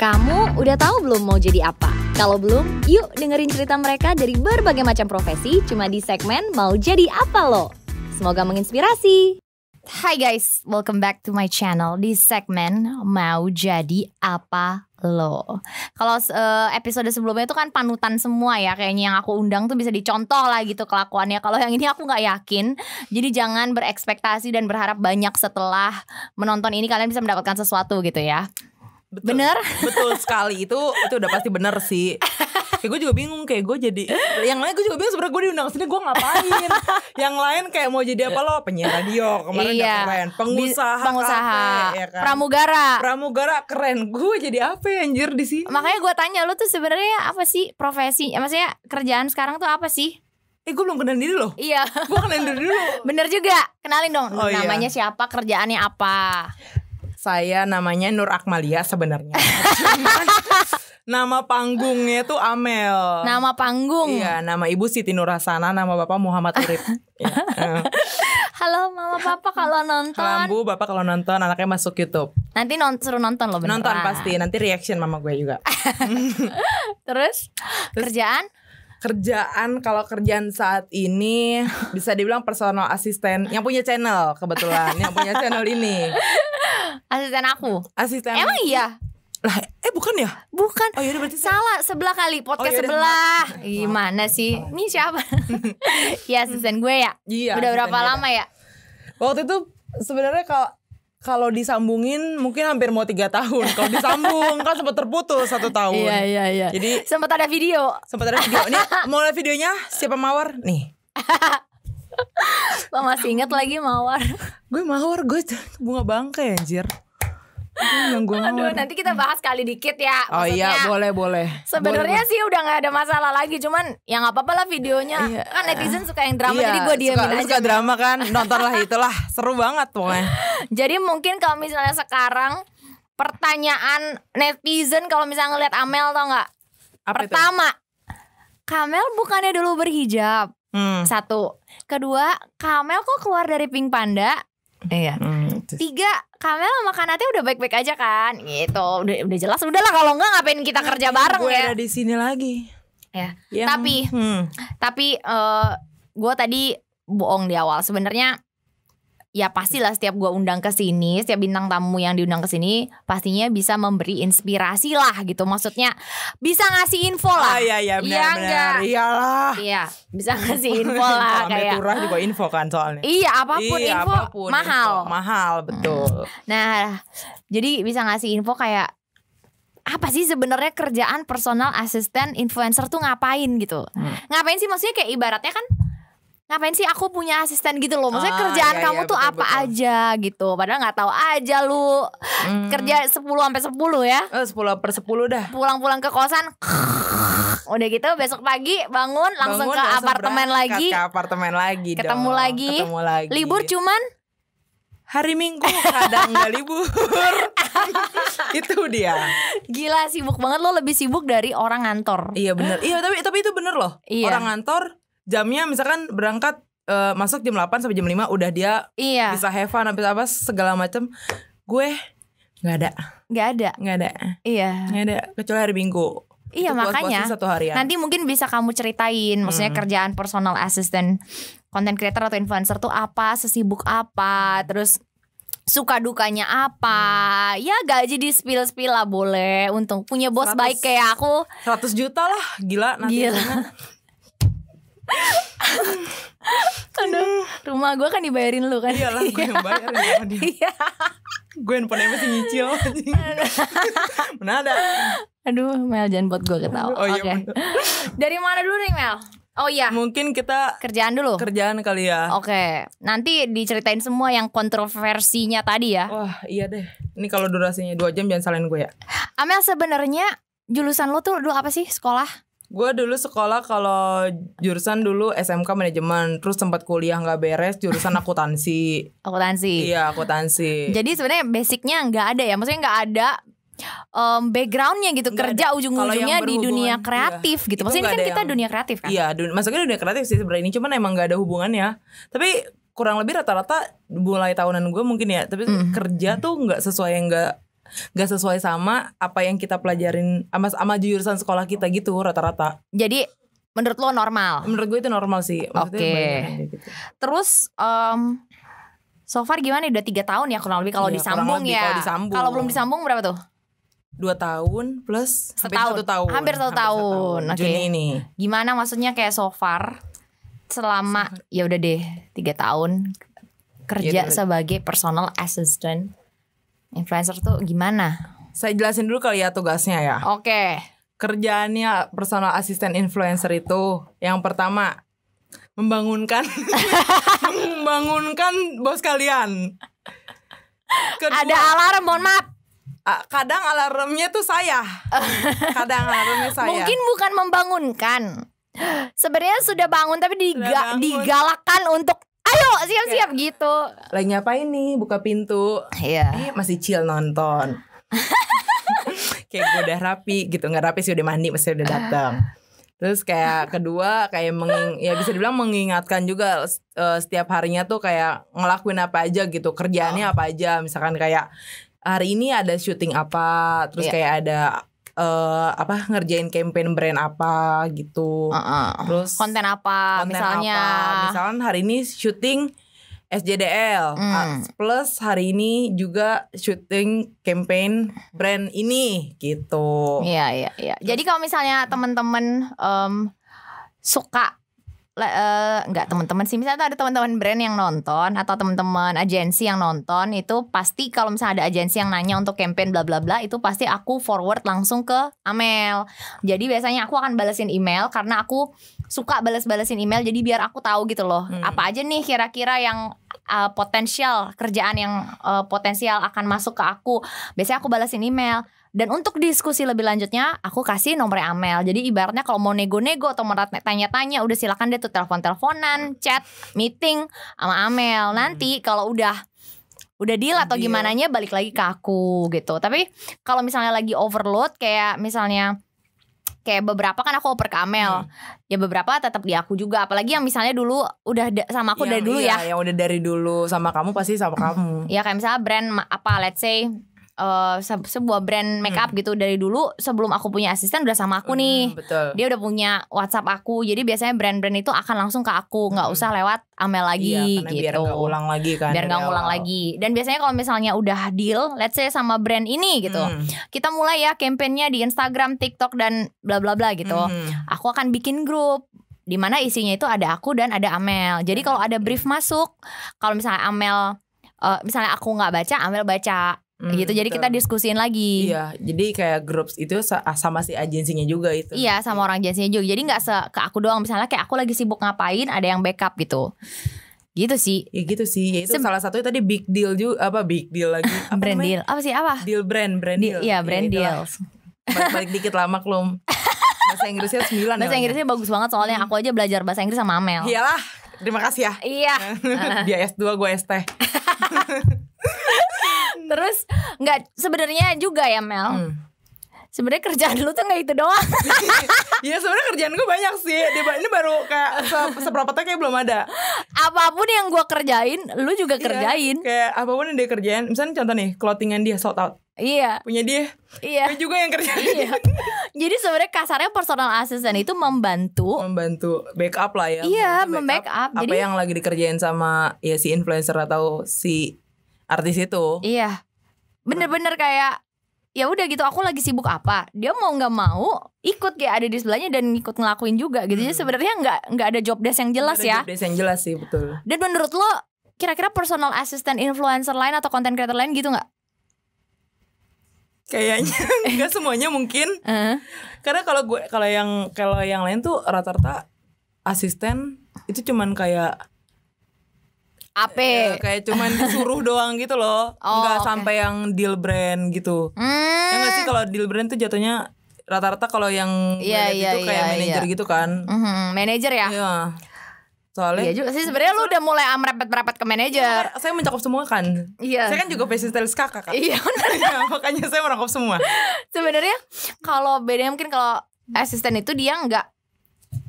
Kamu udah tahu belum mau jadi apa? Kalau belum, yuk dengerin cerita mereka dari berbagai macam profesi cuma di segmen Mau Jadi Apa Lo. Semoga menginspirasi. Hai guys, welcome back to my channel di segmen Mau Jadi Apa Lo. Kalau uh, episode sebelumnya itu kan panutan semua ya, kayaknya yang aku undang tuh bisa dicontoh lah gitu kelakuannya. Kalau yang ini aku nggak yakin, jadi jangan berekspektasi dan berharap banyak setelah menonton ini kalian bisa mendapatkan sesuatu gitu ya. Betul, Bener? Betul sekali itu itu udah pasti bener sih. Kayak gue juga bingung kayak gue jadi yang lain gue juga bingung sebenarnya gue diundang sini gue ngapain. yang lain kayak mau jadi apa lo penyiar radio kemarin iya. udah keren, pengusaha, pengusaha, kafe, ya kan? pramugara. Pramugara keren. Gue jadi apa ya anjir di sini? Makanya gue tanya lu tuh sebenarnya apa sih profesi? Ya, maksudnya kerjaan sekarang tuh apa sih? Eh gue belum kenal diri loh. Iya. Gue kenalin diri dulu. Bener juga. Kenalin dong. Oh, iya. namanya siapa? Kerjaannya apa? Saya namanya Nur Akmalia sebenarnya. Nama panggungnya tuh Amel. Nama panggung. Iya, nama ibu Siti Nurhasana, nama bapak Muhammad Urip. Halo mama papa kalau nonton. Halo Bu, Bapak kalau nonton anaknya masuk YouTube. Nanti non suruh nonton loh beneran. Nonton pasti, nanti reaction mama gue juga. Terus, kerjaan? Kerjaan kalau kerjaan saat ini bisa dibilang personal assistant yang punya channel kebetulan, yang punya channel ini. Asisten aku. Asisten. Emang iya? Lah, eh bukan ya? Bukan. Oh iya berarti saya- Salah sebelah kali podcast Oh, yaudah, sebelah. maaf. Gimana sih? Ini siapa? ya asisten gue ya. Iya, Udah berapa lama ya? Waktu itu sebenarnya kalau kalau disambungin mungkin hampir mau tiga tahun. Kalau disambung kan sempat terputus satu tahun. iya iya. Jadi Sempat ada video. sempat ada video. Ini mau lihat videonya siapa mawar? Nih. Lo masih inget lagi mawar. Gue mawar, gue bunga bangkai anjir. Yang gue Aduh, nanti kita bahas kali dikit ya. Oh iya, Maksudnya, boleh boleh. Sebenarnya sih udah nggak ada masalah lagi, cuman ya nggak apa-apa lah videonya. Iya. Kan netizen suka yang drama, Iya, jadi gue diemin suka, aja. suka drama kan Nontonlah itulah Seru banget pokoknya Jadi mungkin kalau misalnya sekarang pertanyaan netizen kalau misalnya ngeliat Amel tau nggak? Apa itu? Pertama, Kamel bukannya dulu berhijab. Hmm. Satu. Kedua, Kamel kok keluar dari Pink Panda? Iya. Hmm, Tiga, Kamel sama Kanate udah baik-baik aja kan? Gitu. Udah udah jelas. Udahlah kalau enggak ngapain kita kerja bareng Gue ya? ada di sini lagi Ya. Yang- Tapi hmm. tapi eh gue tadi bohong di awal. Sebenarnya ya pastilah setiap gue undang ke sini, setiap bintang tamu yang diundang ke sini pastinya bisa memberi inspirasi lah gitu. Maksudnya bisa ngasih info lah. Ah iya iya Iya benar enggak? benar Iyalah Iya, bisa ngasih info lah kayak. Turah juga info kan soalnya Iya, apa pun Iya, info apa pun mahal. info. Mahal betul Nah, jadi bisa ngasih info kayak apa sih sebenarnya kerjaan personal assistant influencer tuh ngapain gitu? Hmm. Ngapain sih maksudnya kayak ibaratnya kan ngapain sih aku punya asisten gitu loh? Maksudnya Ah, kerjaan iya, kamu iya, tuh betul, apa betul. aja gitu. Padahal nggak tahu aja lu Hmm. kerja 10 sampai 10 ya. Eh, 10 per 10 dah Pulang-pulang ke kosan udah gitu besok pagi bangun langsung Bangun, ke langsung apartemen lagi. Ke apartemen lagi Ketemu dong. lagi. Ketemu lagi Libur cuman Hari Minggu kadang nggak libur Itu dia gila sibuk banget lo lebih sibuk dari orang ngantor. Iya bener Iya tapi tapi itu bener loh Iya. Orang ngantor jamnya misalkan berangkat eh, masuk jam 8 sampai jam 5 udah dia Iya, bisa have fun habis apa segala macam. Gue nggak ada, nggak ada. nggak ada, Iya. nggak ada kecuali hari Minggu. Iya makanya satu harian. nanti mungkin bisa kamu ceritain maksudnya Hmm. kerjaan personal assistant content creator atau influencer tuh apa, sesibuk apa, terus suka dukanya apa. Ya gaji di spill spill lah boleh. Untung punya bos 100. baik kayak aku. 100 juta lah, gila nanti. Gila. Aduh, rumah gue kan dibayarin lu kan. Iyalah gue yang bayar sama dia. Iya. Gue handphonenya masih nyicil anjing. Mana ada? Aduh, Mel jangan buat gue ketawa. Oh iya Oke. bener. Dari mana dulu nih Mel? Oh iya, Mungkin kita kerjaan dulu. kerjaan kali ya. Oke, nanti diceritain semua yang kontroversinya tadi ya. Wah iya deh. Ini kalau durasinya 2 jam jangan salahin gue ya. Amel sebenarnya jurusan lo tuh dulu apa sih sekolah? Gue dulu sekolah kalau jurusan dulu SMK manajemen, terus sempat kuliah nggak beres jurusan akuntansi. Akuntansi. Iya akuntansi. Jadi sebenarnya basicnya nggak ada ya, maksudnya nggak ada um, backgroundnya gitu Nggak kerja ujung-ujungnya di dunia berhubungan, kreatif iya. gitu. Itu Maksudnya ini nggak kan kita yang- dunia kreatif kan? Iya, dun- masuknya dunia kreatif sih sebenarnya ini cuman emang gak ada hubungannya. Tapi kurang lebih rata-rata mulai tahunan gue mungkin ya, tapi Mm. kerja tuh nggak sesuai yang nggak nggak sesuai sama apa yang kita pelajarin sama sama jurusan sekolah kita gitu rata-rata. Jadi menurut lo normal. Menurut gue itu normal sih. Oke. kayak gitu. Terus em, so far gimana udah tiga tahun ya kurang lebih kalau Iya, disambung lebih ya. kalau disambung. Kalau belum disambung berapa tuh? Dua tahun plus hampir Setahun. satu tahun. Hampir satu tahun, oke. Juni ini. Gimana maksudnya kayak so far selama ya udah deh tiga tahun kerja Ya sebagai personal assistant influencer tuh gimana? Saya jelasin dulu kali ya tugasnya ya. Oke. Kerjaannya personal assistant influencer itu yang pertama membangunkan membangunkan bos kalian. Kedua, Ada alarm, mohon maaf. kadang alarmnya tuh saya. Kadang alarmnya saya. Mungkin bukan membangunkan. Sebenarnya sudah bangun tapi diga- digalakan untuk ayo siap-siap gitu. lagi ngapain nih buka pintu. Iya. Eh, masih chill nonton. kayak gue udah rapi gitu nggak rapi sih udah mandi masih udah datang terus kayak kedua kayak menging ya bisa dibilang mengingatkan juga eh, setiap harinya tuh kayak ngelakuin apa aja gitu kerjaannya Oh. apa aja misalkan kayak hari ini ada syuting apa terus Iya. kayak ada eh, apa ngerjain campaign brand apa gitu Heeh. terus Konten apa konten misalnya? apa. misalkan hari ini syuting SJDL Hmm. Ah, plus hari ini juga syuting campaign brand ini gitu Iya iya iya. Jadi kalau misalnya teman-teman em, suka eh, nggak teman-teman sih misalnya ada teman-teman brand yang nonton atau teman-teman agensi yang nonton itu pasti kalau misalnya ada agensi yang nanya untuk campaign bla bla bla itu pasti aku forward langsung ke Amel. Jadi biasanya aku akan balesin email karena aku suka bales-balesin email jadi biar aku tahu gitu loh Hmm. apa aja nih kira-kira yang uh, potensial kerjaan yang uh, potensial akan masuk ke aku. Biasanya aku balesin email. Dan untuk diskusi lebih lanjutnya, aku kasih nomornya Amel. Jadi ibaratnya kalau mau nego-nego atau mau tanya-tanya, udah silakan deh tuh telepon-teleponan, chat, meeting sama Amel. Nanti kalau udah udah deal atau gimana nya balik lagi ke aku gitu. Tapi kalau misalnya lagi overload kayak misalnya kayak beberapa kan aku oper ke Amel. Ya beberapa tetap di aku juga. Apalagi yang misalnya dulu udah da- sama aku dari Yang- dulu iya, ya. yang udah dari dulu sama kamu pasti sama kamu Ya kayak misalnya brand apa let's say se- sebuah brand makeup gitu dari dulu sebelum aku punya asisten udah sama aku nih. Hmm, betul Dia udah punya WhatsApp aku. Jadi biasanya brand-brand itu akan langsung ke aku, nggak Hmm. usah lewat Amel lagi iya, gitu. biar nggak ulang lagi kan Biar nggak ngulang awal. lagi. Dan biasanya kalau misalnya udah deal, let's say sama brand ini gitu. Hmm, Kita mulai ya campaignnya di Instagram, TikTok dan bla bla bla gitu. hmm. Aku akan bikin grup di mana isinya itu ada aku dan ada Amel. Jadi kalau ada brief masuk, kalau misalnya Amel eh, misalnya aku nggak baca, Amel baca Hmm, gitu. Jadi betul. kita diskusin lagi. Iya, jadi kayak groups itu sa- sama si agensinya juga itu. Iya sama orang agensinya juga. Jadi nggak se ke aku doang. Misalnya kayak aku lagi sibuk ngapain, ada yang backup gitu. Gitu sih. Ya gitu sih. Ya itu Sem- salah satunya tadi big deal juga apa big deal lagi. Apa brand namanya? deal. Apa sih apa? Deal brand, brand deal. Iya brand Ya, itulah. deals. Balik-balik dikit lah maklum. Bahasa Inggrisnya 9 Bahasa Inggrisnya bagus banget soalnya aku aja belajar bahasa Inggris sama Amel. Iyalah. Terima kasih ya. Iya. Dia S2 gue ST. Terus nggak sebenarnya juga ya Mel. Hmm. Sebenarnya kerjaan lu tuh nggak itu doang. Ya sebenarnya kerjaan gue banyak sih. Ini baru kayak se- seperempatnya kayak belum ada. Apa pun yang gua kerjain, lu juga Iya, kerjain. Kayak apa pun yang dia kerjain. Misalnya contoh nih, clothingan dia sold out. Iya. Punya dia. Iya. Gue juga yang kerjain. Iya. Jadi sebenarnya kasarnya personal assistant itu membantu membantu backup lah ya. Iya, membackup. Apa Jadi- yang lagi dikerjain sama ya si influencer atau si artis itu. Iya. Bener-bener kayak ya udah gitu aku lagi sibuk apa dia mau nggak mau ikut kayak ada di sebelahnya dan ikut ngelakuin juga gitu jadi Hmm. sebenarnya nggak nggak ada job desk yang jelas Ada ya job desk yang jelas sih betul. dan menurut lo kira-kira personal assistant influencer lain atau content creator lain gitu nggak Kayaknya enggak semuanya mungkin. Eh, Karena kalau gue kalau yang kalau yang lain tuh rata-rata asisten itu cuman kayak AP ya, kayak cuman disuruh doang gitu loh. Oh, Enggak oke. sampai yang deal brand gitu. Hmm. Ya enggak sih kalau deal brand tuh jatuhnya rata-rata kalau yang liat iya, itu kayak iya, manajer iya. gitu kan. Mhm, manager ya Iya. Soalnya Iya juga sih sebenarnya lu udah mulai merapat-merapat ke manager saya mencakup semua kan. iya Saya kan juga fashion stylist kakak kan. iya Ya, makanya saya merangkap semua. sebenarnya kalau bedanya mungkin kalau asisten itu dia nggak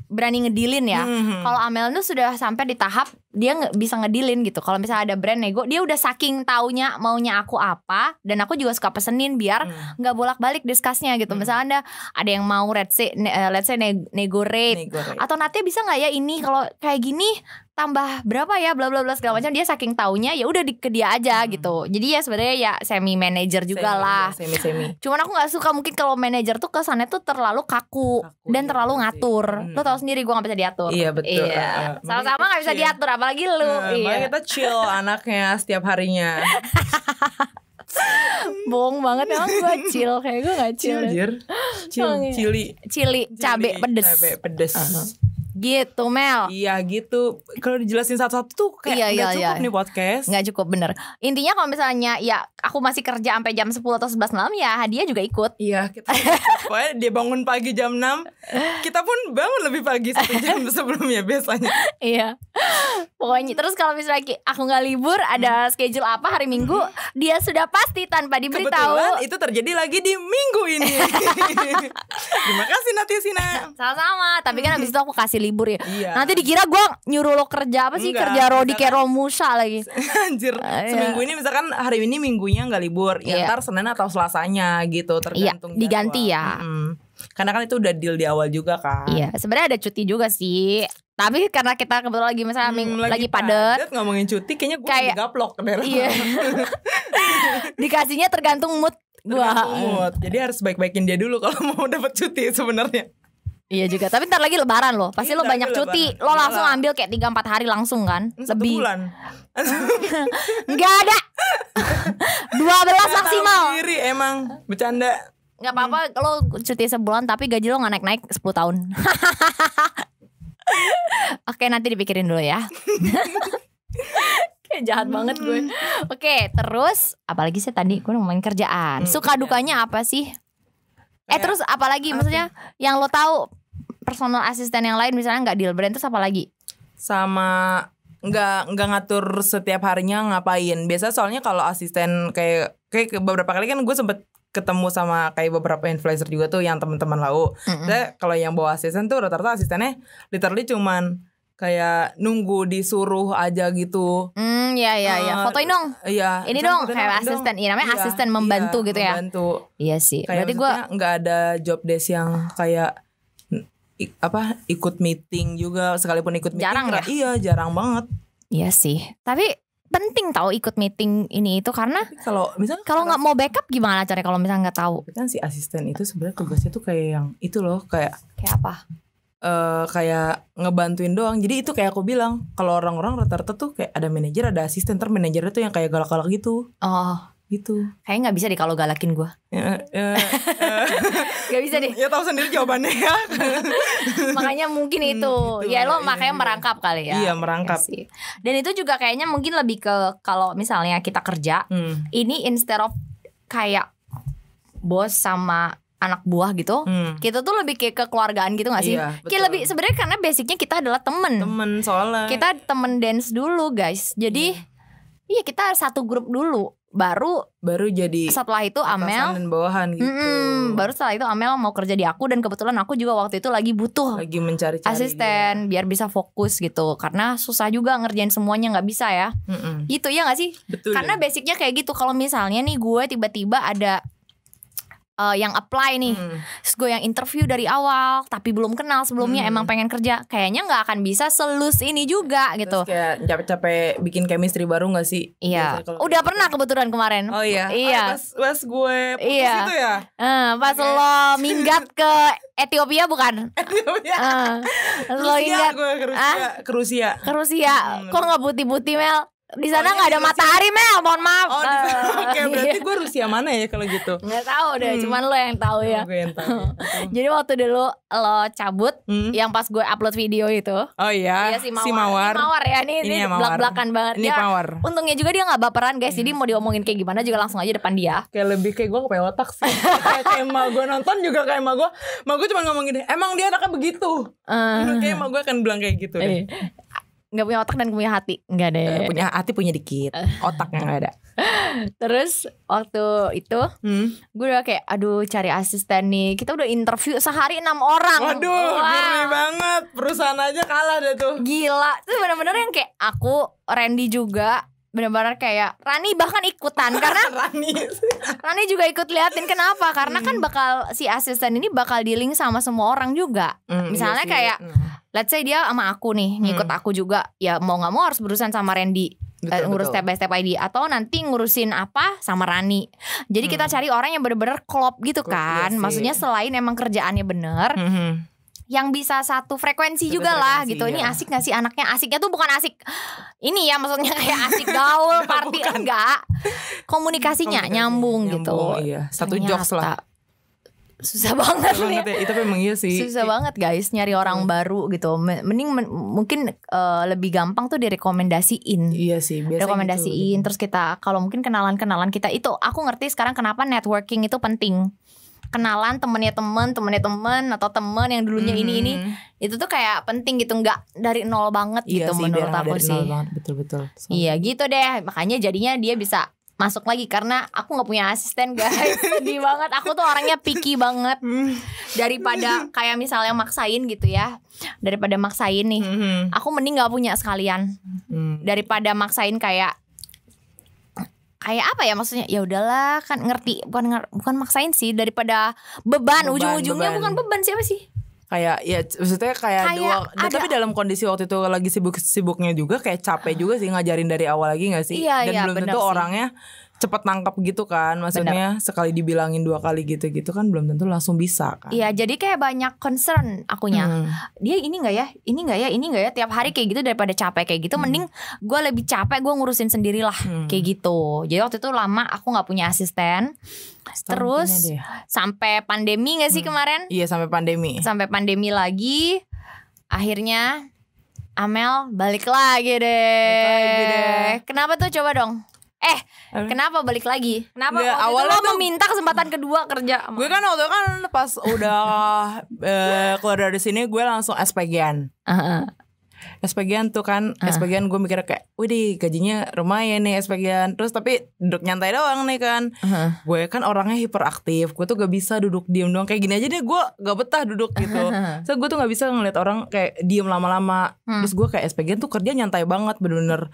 berani ngedilin ya Mhm. Kalau Amel tuh sudah sampai di tahap dia nggak bisa ngedilin gitu. Kalau misalnya ada brand nego, dia udah saking taunya maunya aku apa dan aku juga suka pesenin biar Hmm. nggak bolak-balik discussnya gitu. Hmm. Misalnya ada ada yang mau let's say ne- eh, let's say ne- nego rate Nego rate. atau nanti bisa nggak ya ini kalau kayak gini tambah berapa ya bla bla bla segala macam dia saking taunya ya udah di ke dia aja Hmm. gitu. Jadi ya sebenarnya ya semi manager juga Semi, lah. ya, Semi semi. Cuman aku nggak suka mungkin kalau manajer tuh kesannya tuh terlalu kaku, Kaku, dan iya, terlalu ngatur. Hmm. Lo tau sendiri gue gak bisa diatur. Iya, betul. Iya. Uh, uh. Sama-sama Makanya gak bisa diatur, apalagi lu. Nah, iya. makanya kita chill anaknya setiap harinya. Bohong banget emang gue chill kayak gue gak chill. Chill, jir. Chill, Oh, iya. cili. Cili, cabe pedes. Cabe pedes. Uh-huh. Gitu Mel. Iya gitu. Kalau dijelasin satu-satu tuh kayak Iya, nggak iya, cukup iya. nih podcast. Nggak cukup bener. Intinya kalau misalnya ya aku masih kerja sampai jam 10 atau 11 malam ya hadiah juga ikut. Iya, kita pokoknya dia bangun pagi jam 6 Kita pun bangun lebih pagi satu jam sebelumnya biasanya Iya. Pokoknya terus kalau misalnya aku nggak libur ada schedule apa hari Minggu, dia sudah pasti tanpa diberitahu. Kebetulan itu terjadi lagi di minggu ini Terima kasih Natisina Sama-sama, tapi kan abis itu aku kasih libur ya. Iya Nanti dikira gue nyuruh lo kerja apa sih Enggak, kerja Rodi kayak Romusa lagi. Anjir Ah, iya. Seminggu ini misalkan hari ini minggunya nggak libur Ya Iya. ntar Senin atau Selasanya gitu Tergantung Iya, diganti jadwal. ya. Mm-mm. Karena kan itu udah deal di awal juga kan Iya, sebenarnya ada cuti juga sih. Tapi karena kita kebetulan lagi misalnya Hmm, ming- lagi, padet, ngomongin cuti kayaknya gue Kayak- lagi gaplok. Iya. dikasihnya tergantung mood gua. Tergantung mood. Jadi harus baik-baikin dia dulu kalau mau dapat cuti sebenarnya. Iya juga, tapi ntar lagi lebaran loh. Pasti Iya, lo ntar banyak cuti. lebaran. Lo langsung Iyalah. ambil kayak 3 4 hari langsung kan? Satu Lebih. bulan. Enggak ada. 12 maksimal. Diri emang bercanda. Nggak apa-apa lo cuti sebulan tapi gaji lo nggak naik-naik 10 tahun. Oke, nanti dipikirin dulu ya. Kayak jahat banget gue. Oke, terus apalagi sih tadi gue ngomongin kerjaan. Hmm, Suka dukanya apa sih? Eh terus apalagi apa? maksudnya yang lo tahu personal asisten yang lain misalnya nggak deal brand terus apa lagi? sama nggak nggak ngatur setiap harinya ngapain. Biasa soalnya kalau asisten kayak kayak beberapa kali kan gue sempet ketemu sama kayak beberapa influencer juga tuh yang teman-teman lau. Mm-mm. Saya kalau yang bawa asisten tuh rata-rata asistennya literally cuman kayak nunggu disuruh aja gitu. Hmm, ya ya ya. Fotoin dong. Iya. Ini dong kayak asisten. Iya namanya Iya, asisten membantu iya, gitu ya. Membantu. Iya sih. Kayak Berarti gue nggak ada job desk yang kayak apa ikut meeting juga sekalipun ikut meeting Jarang kera- iya jarang banget Iya sih. Tapi penting tahu ikut meeting ini itu karena kalau misalnya kalau nggak mau backup gimana caranya kalau misalnya nggak tahu? Kan si asisten itu sebenarnya tugasnya tuh kayak yang itu loh kayak Kayak apa? eh kayak ngebantuin doang jadi itu kayak aku bilang kalau orang-orang rata-rata tuh kayak ada manajer ada asisten ter manajernya tuh yang kayak galak-galak gitu Oh, gitu kayaknya nggak bisa deh kalau galakin gue. ya, ya, eh, Gak bisa deh. ya tahu sendiri jawabannya ya makanya mungkin Hmm, itu. gitu. ya lo Iya, makanya iya. merangkap kali ya. Iya, merangkap. Sih. Dan itu juga kayaknya mungkin lebih ke kalau misalnya kita kerja hmm. ini instead of kayak bos sama anak buah gitu. Hmm. Kita tuh lebih kayak kekeluargaan gitu gak sih? Iya, Kayak lebih sebenarnya karena basicnya kita adalah temen. temen soalnya Kita temen dance dulu guys. Jadi iya kita satu grup dulu. Baru baru jadi setelah itu Amel dan bawahan gitu Mm-mm, baru setelah itu Amel mau kerja di aku dan kebetulan aku juga waktu itu lagi butuh lagi mencari-cari asisten biar bisa fokus gitu karena susah juga ngerjain semuanya nggak bisa ya dia. Mm-mm. gitu ya nggak sih betul karena ya. basicnya kayak gitu kalau misalnya nih gue tiba-tiba ada eh, yang apply nih Hmm. terus gue yang interview dari awal tapi belum kenal sebelumnya Hmm. emang pengen kerja kayaknya nggak akan bisa selus ini juga gitu Terus kayak capek-capek bikin chemistry baru gak sih? iya udah pernah kebetulan kemarin Oh iya. Iya. Ah, pas, pas gue putus Iya. itu ya. Eh, pas Oke. lo minggat ke Ethiopia bukan Iya. Eh, lo ingat gue ke Rusia. Ke Rusia. ke Rusia Hmm. kok nggak putih-putih Mel di sana nggak ada Rusia- matahari Mel mohon maaf Oh, Eh, oke berarti iya. gue Rusia mana ya kalau gitu? nggak tahu deh Hmm. cuman lo yang tahu ya Gue yang tahu. jadi waktu dulu lo cabut Hmm. yang pas gue upload video itu Oh iya, Iya si Mawar. si Mawar. Ini Mawar ya ini, Ini ini ya Mawar. belak-belakan banget Ini Dia- Mawar. Untungnya juga dia nggak baperan guys Jadi mau diomongin kayak gimana juga langsung aja depan dia Kayak lebih kayak gue kepengen otak sih Kayak kayak emak gue nonton juga kayak emak gue Emak gue cuma ngomong gini Emang dia anaknya begitu Eh, Kayak emak gue akan bilang kayak gitu deh eh. Nggak punya otak dan punya hati nggak deh Eh, punya hati punya dikit, otaknya nggak ada. terus waktu itu Hmm. gue udah kayak aduh cari asisten nih kita udah interview sehari enam orang Waduh, Wah. ngeri banget. Perusahaan aja kalah deh tuh. gila itu bener-bener yang kayak aku Randy juga bener-bener kayak Rani bahkan ikutan karena Rani. Rani juga ikut liatin kenapa karena kan bakal si asisten ini bakal dealing sama semua orang juga Hmm, Misalnya iya kayak Hmm. Let's say dia sama aku nih ngikut Hmm. aku juga ya mau nggak mau harus berurusan sama Randy Betul, Eh, ngurus betul. step by step ID atau nanti ngurusin apa sama Rani. Jadi kita Hmm. cari orang yang bener-bener klop gitu Klop, kan. iya sih. Maksudnya selain emang kerjaannya bener, Mhm. yang bisa satu frekuensi Satu juga lah frekuensi, gitu. Ini ya. asik gak sih anaknya? Asiknya tuh bukan asik ini ya maksudnya kayak asik gaul, party enggak. Komunikasinya Komunikasi, nyambung, gitu. Iya, satu Ternyata jokes lah. Susah banget nih. Banget ya. Itu memang iya sih. Susah banget guys nyari orang baru gitu. Men- Mending men- mungkin eh, lebih gampang tuh direkomendasiin. Iya sih, biasa rekomendasiin gitu. terus kita kalau mungkin kenalan-kenalan kita itu aku ngerti sekarang kenapa networking itu penting kenalan temennya temen temennya temen atau temen yang dulunya ini ini Mhm. itu tuh kayak penting gitu nggak dari nol banget Iya gitu sih, menurut aku dari sih nol banget, betul betul. So- iya gitu deh makanya jadinya dia bisa masuk lagi karena aku nggak punya asisten guys. Sedih banget. Aku tuh orangnya picky banget. Hmm. daripada kayak misalnya maksain gitu ya. Daripada maksain nih. Mhm. aku mending nggak punya sekalian. Hmm. daripada maksain kayak kayak apa ya maksudnya? Ya udahlah kan ngerti. Bukan bukan maksain sih. Daripada beban, Beban, ujung-ujungnya bukan beban. Siapa sih kayak ya maksudnya kayak, Kayak dua ada- tapi dalam kondisi waktu itu lagi sibuk-sibuknya juga kayak capek juga sih ngajarin dari awal lagi gak sih Iya, dan iya, belum tentu sih. orangnya cepet nangkap gitu kan. Maksudnya sekali dibilangin dua kali gitu-gitu kan belum tentu langsung bisa kan. Iya jadi kayak banyak concern akunya. Hmm. dia ini nggak ya? Ini nggak ya? Ini nggak ya? Tiap hari kayak gitu daripada capek kayak gitu mending gue lebih capek gue ngurusin sendirilah Hmm. kayak gitu. Jadi waktu itu lama aku nggak punya asisten. Setahun terus sampai pandemi nggak sih Hmm. kemarin? Iya sampai pandemi. Sampai pandemi lagi akhirnya Amel balik lagi deh. Balik lagi deh. Kenapa tuh? Coba dong? Eh, Apa? kenapa balik lagi? Kenapa Nggak, waktu awalnya itu lo tuh- meminta kesempatan kedua kerja? sama- gue kan waktu itu kan pas udah eh, keluar dari sini gue langsung SPG-an Heeh. SPG-an tuh kan Ah. SPG-an gue mikir kayak Widih gajinya lumayan nih SPG-an Terus tapi duduk nyantai doang nih kan Heeh. Gue kan orangnya hiperaktif Gue tuh gak bisa duduk diem doang Kayak gini aja deh gue gak betah duduk gitu So gue tuh gak bisa ngeliat orang kayak diem lama-lama Hmm. Terus gue kayak SPG tuh kerja nyantai banget Bener-bener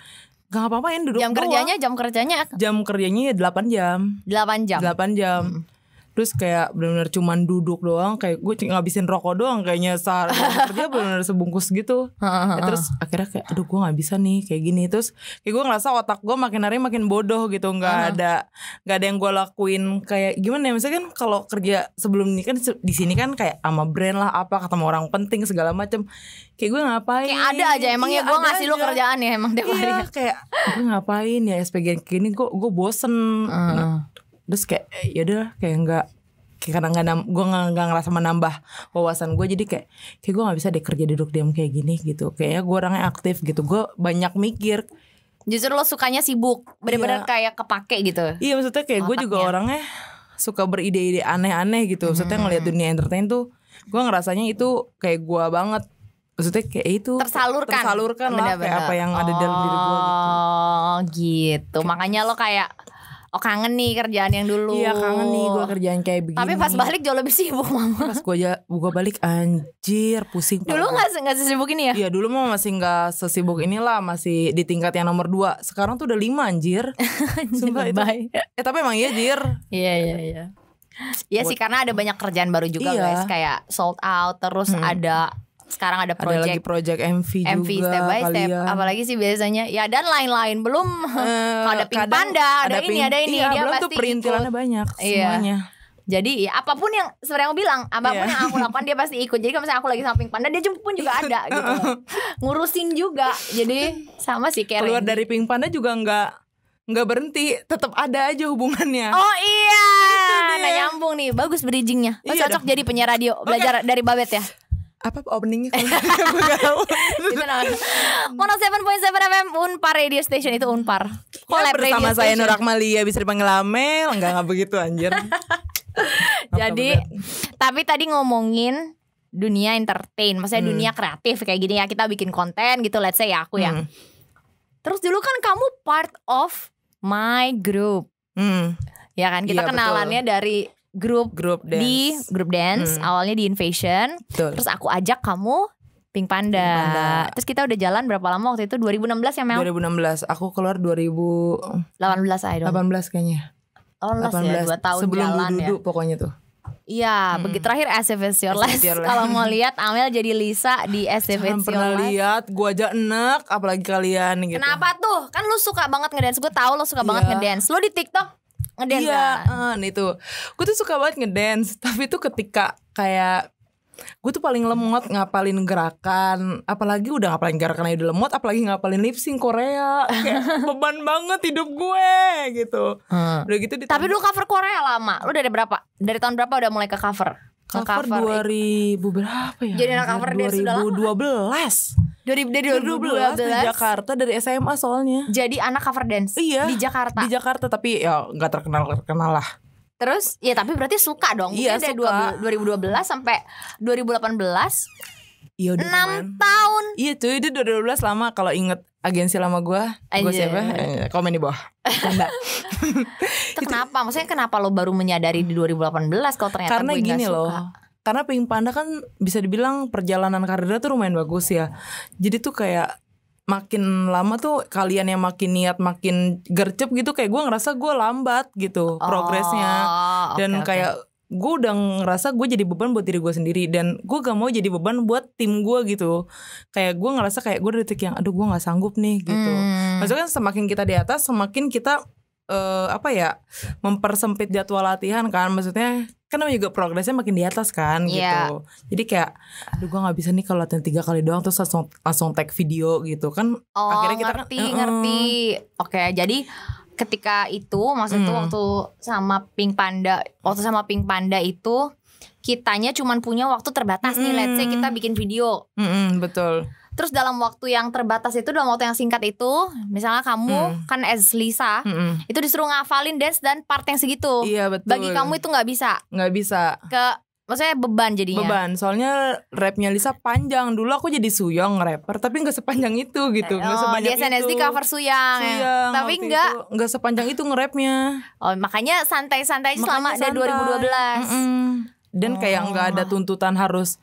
Gak ngapa-ngapain duduk Jam doang. kerjanya jam kerjanya Jam kerjanya ya 8 jam 8 jam. 8 jam Hmm. Terus kayak bener-bener cuman duduk doang Kayak gue ngabisin rokok doang Kayaknya sehari kerja bener-bener sebungkus gitu. Ya, terus akhirnya kayak aduh gue nggak bisa nih kayak gini. Terus kayak gue ngerasa otak gue makin hari makin bodoh gitu nggak ada nggak ada yang gue lakuin. Kayak gimana ya misalnya kan kalau kerja sebelum ini kan di sini kan kayak sama brand lah apa ketemu orang penting segala macem. Kayak gue ngapain? Kayak ada aja emangnya Iya, gue ngasih lu aja. kerjaan ya emang tiap hari. iya kayak gue ngapain ya SPG kayak gini gue gue bosen. Heeh. Terus kayak ya udah kayak nggak kayak karena nggak gue nggak ngerasa menambah wawasan gue jadi kayak kayak gue nggak bisa deh kerja duduk diam kayak gini gitu. Kayaknya gue orangnya aktif gitu. Gue banyak mikir. Justru lo sukanya sibuk, bener-bener Iya. kayak kepake gitu. iya maksudnya kayak gue juga orangnya suka beride-ide aneh-aneh gitu. Maksudnya ngelihat dunia entertain tuh gue ngerasanya itu kayak gue banget. Maksudnya kayak itu Tersalurkan. tersalurkan lah kayak apa yang ada dalam diri gue gitu. Oh gitu. Makanya lo kayak oh kangen nih kerjaan yang dulu. iya kangen nih gue kerjaan kayak begini Tapi pas balik jauh lebih sibuk mama. pas gue aja gue balik anjir pusing Dulu nggak se- nggak sesibuk ini ya? Iya dulu mah masih nggak sesibuk inilah masih di tingkat yang nomor dua sekarang tuh udah lima anjir Sumpah itu. Eh tapi emang iya jir Iya iya iya. Iya sih karena ada banyak kerjaan baru juga Iya. guys kayak sold out terus Hmm. ada sekarang ada Ada lagi project project MV, MV juga step by step kalian. apalagi sih biasanya ya dan lain-lain belum kalau ada Pink kadang Panda ada, ini Pink- ada ini iya, dia belum pasti tuh perintilannya ikut. banyak Iya. semuanya Jadi ya apa pun yang sebenarnya aku bilang, apa pun Iya. yang aku lakukan dia pasti ikut. Jadi kalau misalnya aku lagi samping panda dia pun juga ada gitu. Ngurusin juga. Jadi sama sih kayak keluar dari Pink Panda juga nggak nggak berhenti tetap ada aja hubungannya Oh iya, nah nyambung nih, bagus bridgingnya. Lo Iya cocok dong. jadi penyiar radio, belajar dari Babet ya. Apa openingnya kalau tahu. itu namanya. 107.7 FM Unpar Radio Station itu Unpar. Ya, Collab bersama Radio saya. Nur Akmalia bisa dipanggil Amel nggak nggak begitu anjir Jadi, tapi tadi ngomongin dunia entertain, maksudnya Hmm. dunia kreatif kayak gini ya kita bikin konten gitu, let's say ya aku ya. Hmm. Terus dulu kan kamu part of my group, Hmm. ya kan? Kita Iya, kenalannya dari grup Grup dance. di grup dance, Hmm. awalnya di Invasion, Betul. terus aku ajak kamu Pink Panda. Pink Panda. Terus kita udah jalan berapa lama waktu itu? 2016 ya Mel? 2016 aku keluar 2018 18 aja dong. kayaknya 18, ya, 2 tahun sebelum jalan ya. duduk pokoknya tuh Iya, Hmm. begitu terakhir As If It's Your Last. Kalau mau lihat Amel jadi Lisa di As If Jangan It's Your pernah Last. lihat gua aja enak apalagi kalian gitu Kenapa tuh? Kan lu suka banget ngedance. Gue tahu lu suka banget Iya. ngedance. Lu di TikTok ngedance Iya, kan? eh, itu. Gue tuh suka banget ngedance, tapi tuh ketika kayak gue tuh paling lemot ngapalin gerakan, apalagi udah ngapalin gerakan aja udah lemot, apalagi ngapalin lip sync Korea, kayak beban banget hidup gue gitu. Hmm. Udah gitu Tapi dulu cover Korea lama. Lu dari berapa? Dari tahun berapa udah mulai ke cover? Ke cover 2000 berapa ya? Jadi anak cover dance udah lama. 2012. 2000 dari 2012 di Jakarta dari SMA soalnya. Jadi anak cover dance Iya, di Jakarta. Di Jakarta tapi ya nggak terkenal terkenal lah. Terus ya tapi berarti suka dong. Iya, Mungkin dari suka. 2012 sampai 2018 Iya udah 6 lumayan. tahun. Iya cuy itu 2012 lama kalau inget agensi lama gue Gue siapa? Eh, Komen di bawah Canda Itu kenapa? Maksudnya kenapa lo baru menyadari di 2018 kalau ternyata Karena gue nggak gini suka? loh Karena Pink Panda kan bisa dibilang perjalanan karirnya tuh lumayan bagus ya. Jadi tuh kayak makin lama tuh kalian yang makin niat makin gercep gitu kayak gue ngerasa gue lambat gitu progresnya. Oh, oke, dan oke. kayak gue udah ngerasa gue jadi beban buat diri gue sendiri dan gue gak mau jadi beban buat tim gue gitu. Kayak gue ngerasa kayak gue titik yang aduh gue nggak sanggup nih gitu. Hmm. Maksudnya kan semakin kita di atas semakin kita eh, apa ya mempersempit jadwal latihan kan. Maksudnya kan namanya juga progresnya makin di atas kan Iya. gitu jadi kayak aduh gue nggak bisa nih kalau latihan tiga kali doang terus langsung langsung tag video gitu kan Oh, akhirnya kita kan- ngerti, Heeh. ngerti. Oke, jadi ketika itu maksud tuh Hmm. waktu sama Pink Panda, waktu sama Pink Panda itu kitanya cuman punya waktu terbatas nih, let's say Mm. kita bikin video. Mm-mm, betul Terus dalam waktu yang terbatas itu dalam waktu yang singkat itu, misalnya kamu Hmm. kan as Lisa, Mm-mm. itu disuruh ngafalin dance dan part yang segitu. iya betul Bagi kamu itu nggak bisa nggak bisa ke maksudnya beban jadinya. beban soalnya rapnya Lisa panjang dulu aku jadi suyong rapper tapi nggak sepanjang itu gitu nggak Oh, sebanyak di SNSD itu cover Suyang, ya. Suyang, Tapi nggak sepanjang itu nge-rapnya Oh, makanya santai-santai selama santai. 2012. Mm-mm. Dan kayak nggak ada Oh. tuntutan harus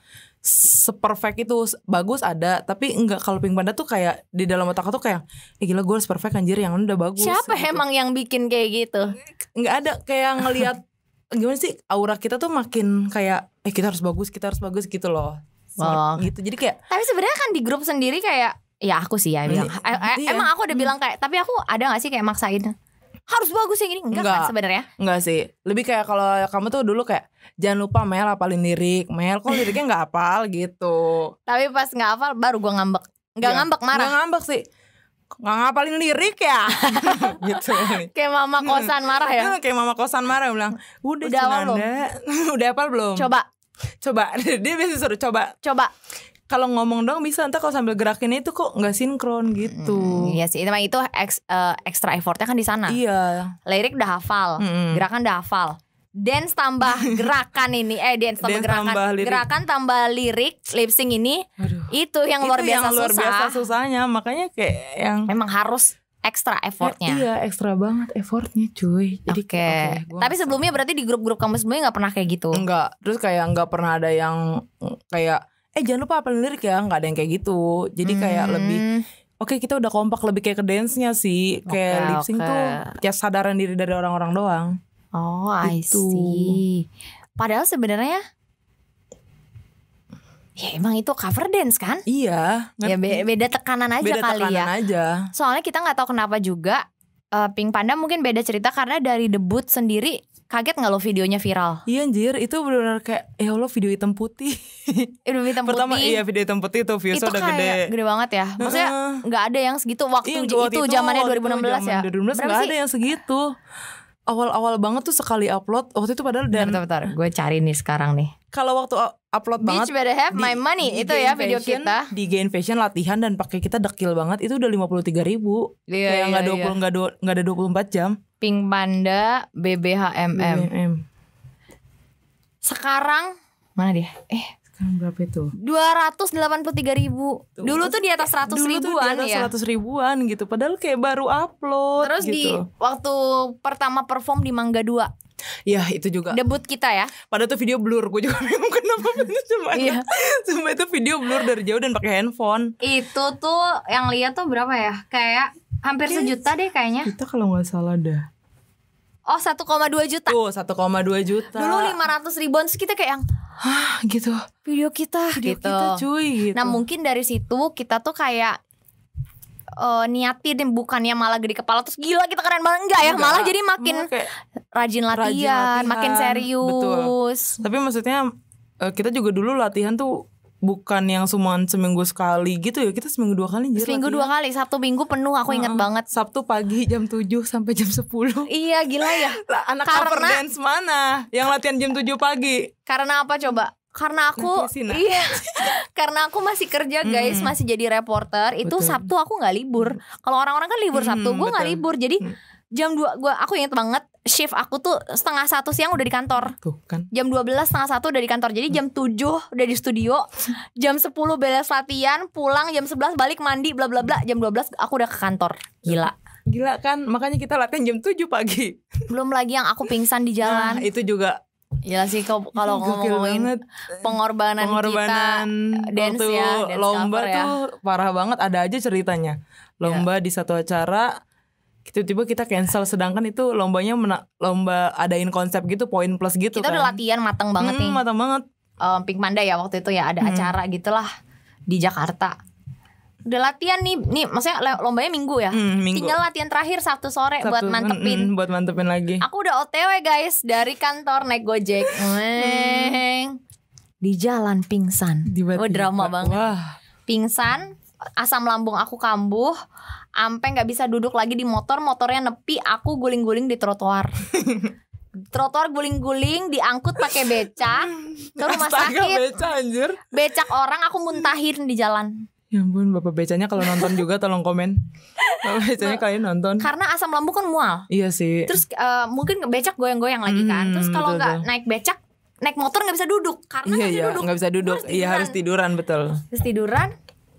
seperfect itu bagus ada tapi enggak kalau Pink Panda tuh kayak di dalam otak aku tuh kayak eh gila gue harus perfect anjir yang udah bagus Siapa gitu. emang yang bikin kayak gitu? nggak ada kayak ngelihat gimana sih aura kita tuh makin kayak eh kita harus bagus kita harus bagus gitu loh Oh. gitu jadi kayak Tapi sebenarnya kan di grup sendiri kayak ya aku sih ya bilang. Iya. Eh, eh, Iya. Emang aku udah bilang kayak tapi aku ada gak sih kayak maksain harus bagus yang ini enggak, kan Enggak. sebenarnya. Enggak sih Lebih kayak kalau kamu tuh dulu kayak Jangan lupa Mel apalin lirik Mel kok liriknya gak hafal gitu Tapi pas nggak hafal baru gua ngambek. Nggak Iya. ngambek marah. Nggak ngambek sih Nggak ngapalin lirik ya Gitu Kayak mama kosan marah ya. Kayak mama kosan marah bilang Udah, Udah hafal Cinanda Udah hafal belum? Coba, Coba Dia biasa suruh coba coba. Kalau ngomong dong bisa Ntar kalau sambil gerakin itu kok nggak sinkron gitu Hmm, iya sih, emang itu eks- eh, extra effortnya kan di sana. Iya Lirik udah hafal, Mm-mm. gerakan udah hafal. Dance tambah gerakan ini, eh dance tambah Dance gerakan, tambah lirik. gerakan tambah lirik, lip sync ini, Aduh. itu yang luar Itu biasa yang luar susah. biasa susahnya Makanya kayak yang Memang harus extra effortnya. Iya ekstra banget effortnya cuy Jadi Oke. oke, gua Tapi nggak sebelumnya berarti di grup-grup kamu sebelumnya nggak pernah kayak gitu. Enggak, terus kayak enggak pernah ada yang kayak eh jangan lupa apalin lirik ya, enggak ada yang kayak gitu. Jadi kayak Hmm. lebih oke kita udah kompak lebih kayak ke dance-nya sih. Kayak lip sync tuh kayak sadaran diri dari orang-orang doang. Oh, I Gitu. see. Padahal sebenarnya ya emang itu cover dance kan? Iya, Ya be- beda tekanan aja beda kali tekanan ya. aja. Soalnya kita nggak tahu kenapa juga eh, Pink Panda mungkin beda cerita karena dari debut sendiri kaget nggak lo videonya viral? Iya anjir, itu benar-benar kayak ya Allah video hitam putih. Itu hitam Pertama putih. iya video hitam putih tuh itu viewsnya udah kayak gede. banget ya. Maksudnya nggak ada yang segitu waktu Iya, itu, waktu zamannya waktu 2016 ya. zaman 2016 Berapa nggak ada yang segitu. Awal-awal banget tuh sekali upload waktu itu padahal dan Bentar, bentar, gue cari nih sekarang nih. kalau waktu upload Bitch banget better have my di- money di itu ya video Fashion- kita. di Gain Fashion latihan dan pakai kita dekil banget itu udah lima puluh tiga ribu Iya, kayak nggak dua puluh nggak nggak ada dua puluh empat jam Pink Panda BBHMM. BBM. Sekarang mana dia? Eh, Sekarang berapa itu? 283 ribu Dulu tuh di atas 100 Dulu ribuan tuh di ya atas 100 ribuan gitu. Padahal kayak baru upload Terus di gitu. waktu pertama perform di Mangga 2 Ya itu juga. Debut kita ya Padahal tuh video blur. Gue juga bingung kenapa cuma. Iya. Cuma itu video blur dari jauh dan pakai handphone. Itu tuh yang lihat tuh berapa ya Kayak hampir sejuta deh kayaknya Kita kalau nggak salah dah. Oh 1,2 juta Tuh 1,2 juta. Dulu 500 ribuan Terus kita kayak yang Hah gitu. Video kita Video gitu kita cuy gitu. Nah mungkin dari situ kita tuh kayak eh niatin bukannya malah gede kepala terus gila kita keren banget enggak ya Enggak. malah jadi makin Malah kayak rajin latihan, latihan. makin serius Tapi maksudnya eh, kita juga dulu latihan tuh bukan yang cuma seminggu sekali gitu ya. Kita seminggu dua kali anjir seminggu dua latihan. kali sabtu minggu penuh aku inget Heeh. banget Sabtu pagi jam 7 sampai jam 10 iya gila ya anak Karena- cover dance mana yang latihan jam 7 pagi? karena apa coba karena aku Nak. iya karena aku masih kerja guys Mm. masih jadi reporter itu Betul. sabtu aku nggak libur kalau orang-orang kan libur Mm, sabtu gue nggak libur jadi Mm. jam 2 gua aku inget banget shift aku tuh setengah satu siang udah di kantor. Tuh kan. jam 12 setengah satu udah di kantor. Jadi jam 7 udah di studio. Jam 10 beres latihan pulang jam 11 balik mandi bla bla bla. Jam 12 aku udah ke kantor. Gila. Gila kan, makanya kita latihan jam 7 pagi. belum lagi yang aku pingsan di jalan. Nah, itu juga gila sih kalau ngomongin pengorbanan, pengorbanan kita dance waktu ya dance lomba cover ya. tuh parah banget. Ada aja ceritanya. Lomba di satu acara tiba-tiba kita cancel sedangkan itu lombanya mena- lomba adain konsep gitu poin plus gitu kita kan udah latihan mateng banget Hmm, nih matang banget um, Pink Panda ya waktu itu ya ada Hmm. acara gitulah di Jakarta udah latihan nih nih maksudnya lombanya minggu ya Hmm, minggu. tinggal latihan terakhir Sabtu sore buat Sabtu, mantepin mm, mm, buat mantepin lagi Aku udah OTW guys dari kantor naik Gojek. Weng. Di jalan pingsan. Tiba-tiba. Oh drama banget. wah Pingsan, asam lambung aku kambuh, ampe nggak bisa duduk lagi di motor, motornya nepi, aku guling-guling di trotoar. trotoar guling-guling diangkut pakai beca ke rumah Astaga, sakit. beca anjir Becak orang aku muntahin di jalan. ya ampun bapak becanya kalau nonton juga tolong komen bapak becanya kalian nonton Karena asam lambung kan mual. iya sih Terus eh, mungkin becak goyang-goyang lagi kan. Terus Hmm, kalau nggak naik becak, naik motor nggak bisa duduk karena iya nggak bisa iya duduk. nggak bisa duduk Harus iya harus tiduran. betul Terus tiduran,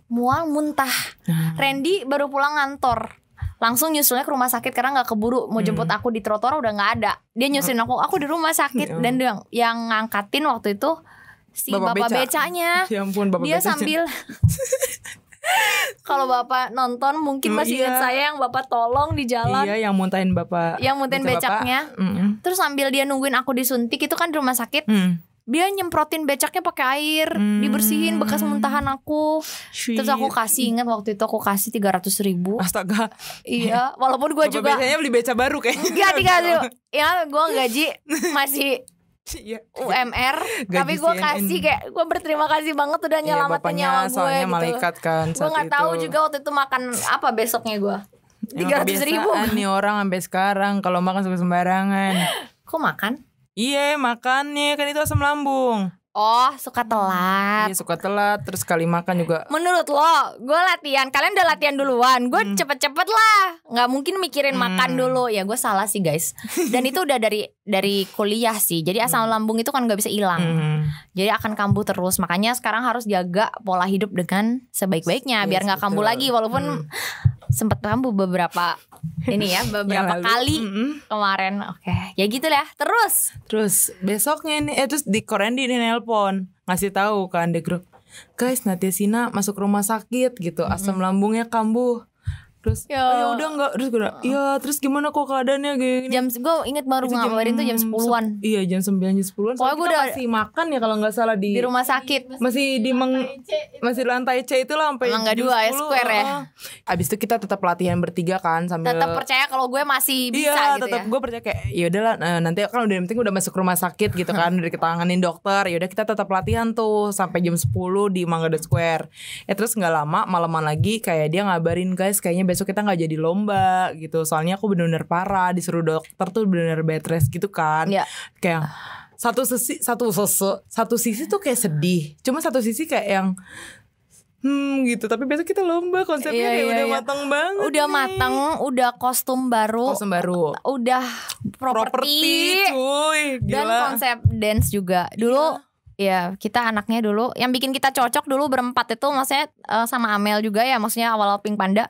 mual muntah. Nah. Randy baru pulang ngantor. Langsung nyusulnya ke rumah sakit karena nggak keburu mau jemput Hmm. aku di trotoar udah nggak ada. Dia nyusulin aku, aku di rumah sakit Ya. dan yang yang ngangkatin waktu itu si Bapak bapak, beca. becanya. ya ampun bapak Dia becanya. sambil kalau bapak nonton mungkin Hmm, masih iya. ingat saya yang bapak tolong di jalan, iya yang muntahin bapak yang muntahin beca bapak. becaknya. Mm-mm. Terus sambil dia nungguin aku disuntik itu kan di rumah sakit, Hmm. Dia nyemprotin becaknya pakai air, Hmm. dibersihin bekas muntahan aku. Terus aku kasih ingat waktu itu aku kasih 300 ribu astaga Iya walaupun gue juga becanya beli beca baru kayaknya Enggak dikasih Ya gue gaji masih Iya. UMR Gaji Tapi gue kasih kayak Gue berterima kasih banget udah Iya, nyelamatin bapaknya nyawa gue soalnya gitu malaikat kan Gue saat gak tahu juga waktu itu makan apa besoknya gue Emang 300 ribu nih orang sampai sekarang kalau makan suka sembarangan. Kok makan? Iya makannya kan itu asam lambung. Oh suka telat Iya suka telat terus kali makan juga. Menurut lo Gue latihan Kalian udah latihan duluan Gue Hmm. cepet-cepet lah Gak mungkin mikirin makan Hmm. dulu Ya gue salah sih guys Dan itu udah dari Dari kuliah sih Jadi asam lambung itu kan gak bisa hilang Hmm. Jadi akan kambuh terus. Makanya sekarang harus jaga pola hidup dengan sebaik-baiknya Yes, biar nggak kambuh lagi walaupun Hmm. sempet kambuh beberapa ini ya beberapa kali mm-mm. kemarin. Oke, ya gitu lah. Terus Terus besoknya nih eh terus di Korendi nih nelpon ngasih tahu kan di grup. Guys, Natia Sina masuk rumah sakit gitu, asam lambungnya kambuh. Terus Ya. ya, ya udah enggak terus gue bilang, "Iya, terus gimana kok keadaannya gini?" jam gue inget baru Itu ngabarin tuh jam 10-an sep- Iya, jam 9 jam 10-an. Pokoknya Soalnya gue kita udah- masih makan ya kalau nggak salah di, di rumah sakit. masih di meng, masih lantai C itu lah sampai Mangga dua ya, 10, square ya? Abis itu kita tetap latihan bertiga kan sambil Tetap percaya kalau gue masih bisa iya, gitu tetap ya. gue percaya kayak ya udahlah nah, nanti kan udah yang penting udah masuk rumah sakit gitu kan udah ditanganin dokter ya udah kita tetap latihan tuh sampai jam 10 di Mangga Square. Ya terus nggak lama malaman lagi kayak dia ngabarin guys kayaknya besok kita nggak jadi lomba gitu. Soalnya aku bener-bener parah disuruh dokter tuh bener-bener bed rest gitu kan. Iya. Kayak satu sisi satu sosok satu sisi tuh kayak sedih. Cuma satu sisi kayak yang hmm gitu tapi besok kita lomba konsepnya Iya, kayak iya, udah iya. matang banget Udah nih. mateng, udah kostum baru, kostum baru udah properti, cuy dan gila konsep dance juga. Dulu ya kita anaknya dulu yang bikin kita cocok dulu berempat itu maksudnya uh, sama Amel juga ya maksudnya awal Pink Panda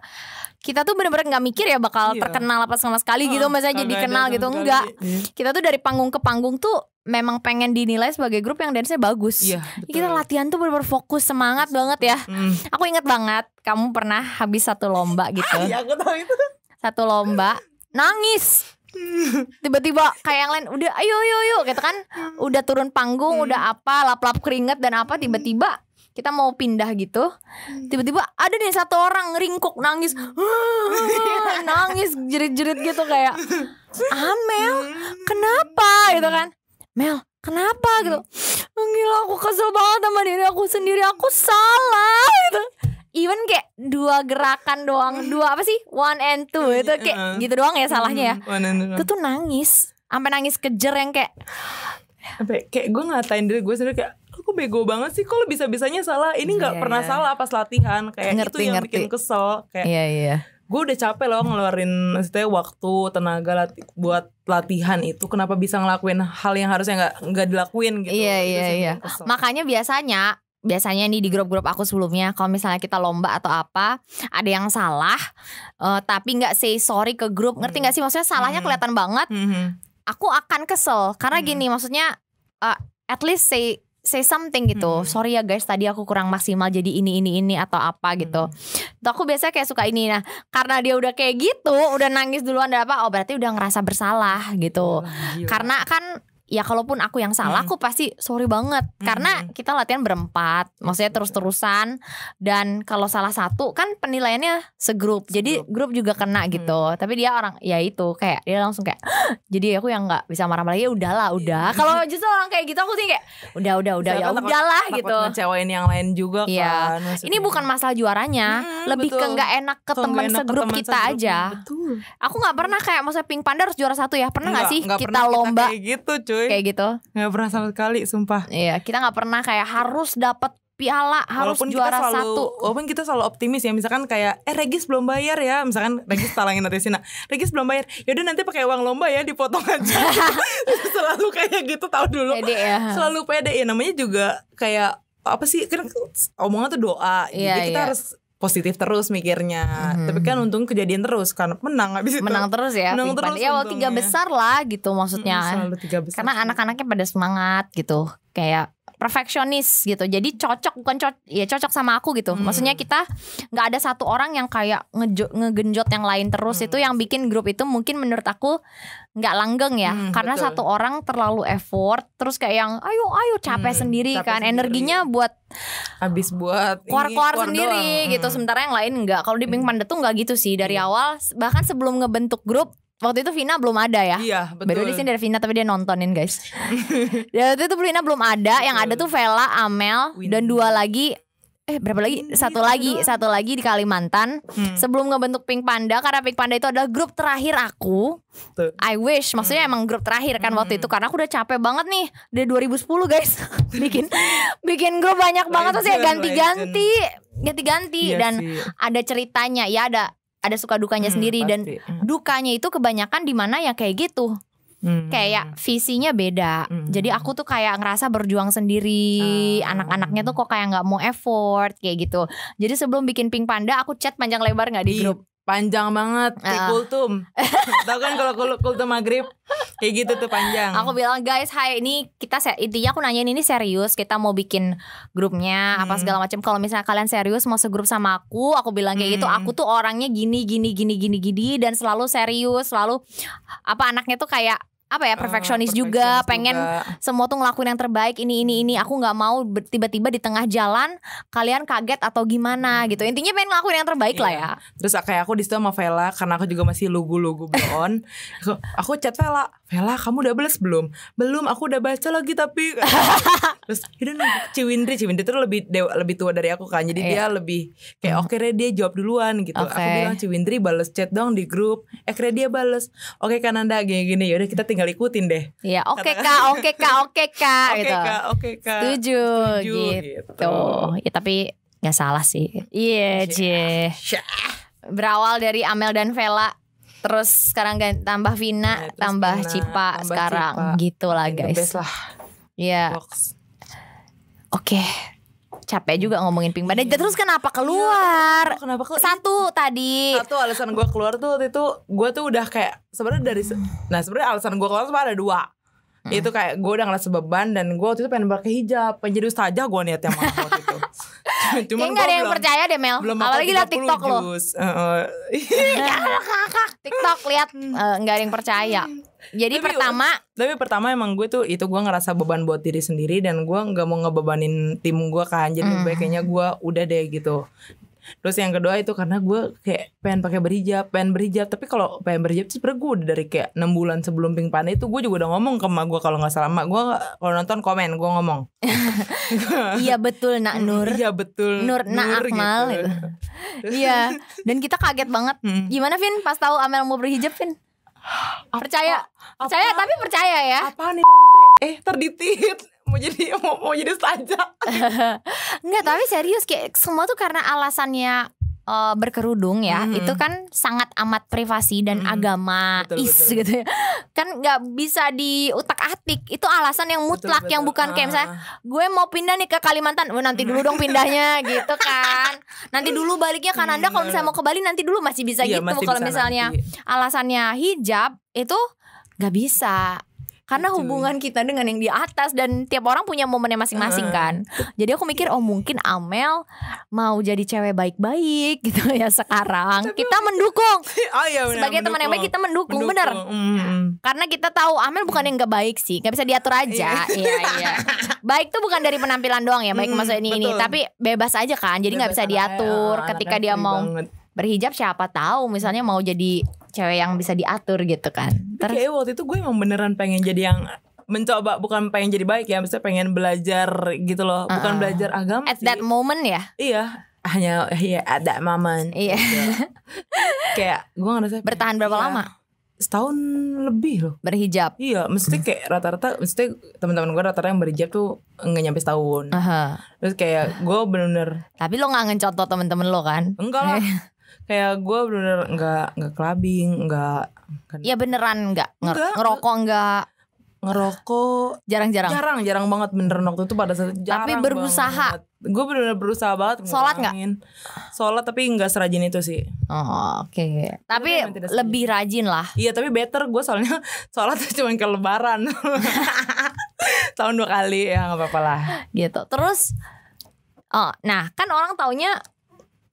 kita tuh bener-bener nggak mikir ya bakal iya. terkenal apa sama sekali gitu, oh, gitu misalnya jadi kenal gitu enggak iya. kita tuh dari panggung ke panggung tuh memang pengen dinilai sebagai grup yang dance-nya bagus. Iya, Kita latihan tuh bener-bener fokus semangat banget ya. Mm. Aku inget banget kamu pernah habis satu lomba gitu. Iya, aku tahu itu. Satu lomba nangis tiba-tiba kayak yang lain udah ayo ayo ayo gitu kan udah turun panggung hmm. udah apa lap-lap keringet dan apa tiba-tiba kita mau pindah gitu tiba-tiba ada nih satu orang ringkuk nangis. Nangis jerit-jerit gitu kayak Amel kenapa? Gitu kan. Mel kenapa? Gitu. Gila aku kesel banget sama diri aku sendiri aku salah. Gitu. Even kayak dua gerakan doang dua apa sih? One and two itu kayak uh, gitu doang ya salahnya ya. Itu tuh nangis sampai nangis kejer yang kayak sampai kayak gue ngatain diri gue sendiri kayak aku bego banget sih? Kalau bisa bisanya salah? Ini nggak yeah, pernah yeah. salah pas latihan. Kayak ngerti, itu yang ngerti. bikin kesel. Kayak yeah, yeah. gue udah capek loh ngeluarin maksudnya waktu tenaga lati buat latihan itu. Kenapa bisa ngelakuin hal yang harusnya nggak nggak dilakuin gitu? Iya iya iya. makanya biasanya biasanya nih di grup-grup aku sebelumnya kalau misalnya kita lomba atau apa ada yang salah uh, tapi nggak say sorry ke grup. Ngerti nggak sih? Maksudnya salahnya hmm. kelihatan banget. Hmm. aku akan kesel. Karena hmm. gini maksudnya uh, at least say say something gitu. Hmm. Sorry ya guys, tadi aku kurang maksimal jadi ini ini ini atau apa gitu. Hmm. Tuh aku biasanya kayak suka ini nah, karena dia udah kayak gitu, udah nangis duluan dan apa, oh berarti udah ngerasa bersalah gitu. Oh, karena kan ya kalaupun aku yang salah hmm. aku pasti sorry banget hmm. karena kita latihan berempat maksudnya terus-terusan dan kalau salah satu kan penilaiannya segrup jadi grup juga kena hmm. gitu tapi dia orang ya itu kayak dia langsung kayak jadi aku yang nggak bisa marah-marah ya udahlah iya. udah kalau justru orang kayak gitu aku sih kayak udah udah udah ya udahlah gitu ngecewain yang lain juga ya. kan ini bukan masalah juaranya hmm, lebih betul. ke nggak enak ke teman segrup kita segrup. aja betul. aku nggak pernah kayak maksudnya pink panda harus juara satu ya pernah nggak sih kita lomba kita kayak gitu cuy kayak gitu. Nggak pernah sama sekali sumpah. Iya kita nggak pernah kayak harus dapat piala harus walaupun juara kita selalu, satu. walaupun kita selalu optimis ya misalkan kayak eh Regis belum bayar ya. Misalkan Regis talangin nanti Sina. Regis belum bayar. Yaudah nanti pakai uang lomba ya dipotong aja. Selalu kayak gitu tahu dulu. Pede ya. selalu pede. Ya namanya juga kayak apa sih kan omongan tuh doa. Iya, jadi kita iya. harus positif terus mikirnya. Hmm. Tapi kan untung kejadian terus karena menang habis itu. Menang terus ya. Menang terus. Ya tiga besar lah gitu maksudnya. Hmm, selalu tiga besar. Karena anak-anaknya pada semangat gitu. Kayak perfeksionis gitu jadi cocok bukan cocok ya cocok sama aku gitu hmm. maksudnya kita nggak ada satu orang yang kayak ngejo, ngegenjot yang lain terus hmm. itu yang bikin grup itu mungkin menurut aku nggak langgeng ya hmm, karena betul. satu orang terlalu effort terus kayak yang ayo ayo capek hmm, sendiri capek kan sendiri. energinya buat habis buat keluar-keluar sendiri doang. gitu hmm. sementara yang lain nggak kalau di Pink hmm. Panda tuh nggak gitu sih dari hmm. awal bahkan sebelum ngebentuk grup Waktu itu Vina belum ada ya. Iya, betul. Baru di sini dari Vina tapi dia nontonin, guys. dan waktu itu Vina belum ada, yang ada tuh Vela, Amel Win. dan dua lagi eh berapa lagi? Satu lagi, satu lagi di Kalimantan. Hmm. Sebelum ngebentuk Pink Panda karena Pink Panda itu adalah grup terakhir aku. Tuh. I wish, maksudnya hmm. emang grup terakhir kan hmm. waktu itu karena aku udah capek banget nih dari 2010 guys. bikin bikin grup banyak banget terus ya ganti-ganti, ganti-ganti iya dan sih. ada ceritanya. Ya ada ada suka dukanya hmm, sendiri pasti. dan hmm. dukanya itu kebanyakan di mana ya kayak gitu Hmm. Kayak visinya beda. Hmm. Jadi aku tuh kayak ngerasa berjuang sendiri. Hmm. Anak-anaknya tuh kok kayak nggak mau effort kayak gitu. Jadi sebelum bikin Pink Panda aku chat panjang lebar nggak di grup panjang banget kayak uh. kultum tahu kan kalau kultum maghrib kayak gitu tuh panjang aku bilang guys hai ini kita intinya aku nanyain ini serius kita mau bikin grupnya hmm. apa segala macam kalau misalnya kalian serius mau segrup sama aku aku bilang kayak hmm. gitu aku tuh orangnya gini gini gini gini gini dan selalu serius selalu apa anaknya tuh kayak apa ya perfeksionis uh, juga pengen juga. semua tuh ngelakuin yang terbaik ini ini ini. Aku nggak mau tiba-tiba di tengah jalan kalian kaget atau gimana gitu. Intinya pengen ngelakuin yang terbaik iya. lah ya. Terus kayak aku di situ sama Vela karena aku juga masih lugu-lugu belum aku, aku chat Vela Vela kamu udah balas belum? Belum aku udah baca lagi tapi. Terus itu Ciwindri Ciwindri tuh lebih dewa, lebih tua dari aku kan jadi iya. dia lebih kayak oke okay, dia jawab duluan gitu. Okay. aku bilang Ciwindri balas chat dong di grup. Eh dia balas oke okay, kan anda gini-gini yaudah kita tinggal ikutin deh. Iya oke okay, kak oke okay, kak oke okay, kak okay, gitu. Kak, oke kak. Setuju, setuju gitu. gitu. Ya tapi nggak salah sih. Iya yeah, cie berawal dari Amel dan Vela terus sekarang tambah Vina, nah, tambah Vina, Cipa tambah sekarang Cipa. gitu lah guys. lah. Iya. Oke. Capek juga ngomongin pink panda. Terus kenapa keluar? Iya, kenapa keluar? Satu tadi. Satu alasan gue keluar tuh waktu itu gue tuh udah kayak sebenarnya dari nah sebenarnya alasan gue keluar tuh ada dua. Hmm. Itu kayak gue udah ngerasa beban dan gue waktu itu pengen pakai hijab, pengen jadi ustazah gue niatnya mah waktu itu. Cuman nggak ada yang belum- percaya deh Mel. belum Apalagi liat TikTok lo. TikTok lihat eh, nggak ada yang percaya. Jadi Tapi- pertama Tapi pertama emang gue tuh itu gue ngerasa beban buat diri sendiri dan gue nggak mau ngebebanin tim gue kan. Jadi baik kayaknya gue udah deh gitu. Terus yang kedua itu karena gue kayak pengen pakai berhijab, pengen berhijab. Tapi kalau pengen berhijab tuh sebenernya gue udah dari kayak 6 bulan sebelum Pink Panda itu gue juga udah ngomong ke emak gue kalau nggak salah. Emak gue kalau nonton komen gue ngomong. iya betul Nak Nur. Iya betul. Nur Nak Akmal gitu. Iya. Dan kita kaget banget. Hmm. Gimana Vin pas tahu Amel mau berhijab Vin? Percaya. Apa? Percaya tapi percaya ya. Apa nih? Eh terditit mau jadi mau, mau jadi saja. Enggak, tapi serius kayak semua tuh karena alasannya eh, berkerudung ya. Mhm. Itu kan sangat amat privasi dan Mhm. agama Betul, is betul. gitu ya. Kan nggak bisa diutak-atik. Itu alasan yang mutlak yang bukan kayak misalnya Ah. gue mau pindah nih ke Kalimantan. Oh, nanti dulu dong pindahnya gitu kan. Nanti dulu baliknya ke Kanada kalau misalnya mau ke Bali nanti dulu masih bisa Iya, gitu. Kalau misalnya nanti. alasannya hijab itu nggak bisa karena Betul. hubungan kita dengan yang di atas dan tiap orang punya momennya masing-masing Heeh. kan. Jadi aku mikir oh mungkin Amel mau jadi cewek baik-baik gitu ya sekarang. Kita mendukung. Oh iya benar, sebagai teman yang baik kita mendukung, Mendukung. bener. Mm, mm. karena kita tahu Amel bukan yang gak baik sih. Nggak bisa diatur aja. Iya. Iya baik tuh bukan dari penampilan doang ya baik Hmm, maksudnya ini ini. tapi bebas aja kan. Jadi nggak bisa diatur ketika dia mau banget. berhijab siapa tahu misalnya mau jadi cewek yang bisa diatur gitu kan terus Kayak waktu itu gue emang beneran pengen jadi yang mencoba bukan pengen jadi baik ya, maksudnya pengen belajar gitu loh, bukan Uh-uh. belajar agama at sih. that moment ya Iya, hanya iya at that moment. Iya. Gitu. kayak gue ngerasa Bertahan berapa iya, lama? Setahun lebih loh. berhijab Iya, maksudnya kayak rata-rata, maksudnya teman-teman gue rata-rata yang berhijab tuh nggak nyampe setahun. Aha. Terus kayak gue bener-bener Tapi lo gak ngecontoh temen-temen lo kan? enggak lah. kayak gue bener-bener nggak nggak clubbing, nggak Ya beneran nggak Nger- Enggak. ngerokok nggak ngerokok jarang-jarang. jarang jarang banget beneran waktu itu pada saat jarang berusaha. gue bener-bener berusaha banget Sholat nggak? sholat tapi nggak serajin itu sih Oh, Oke. Tapi memang tidak lebih rajin lah. iya tapi better gue soalnya sholat cuma ke lebaran tahun dua kali ya nggak apa-apa lah Gitu. Terus Oh, nah kan orang taunya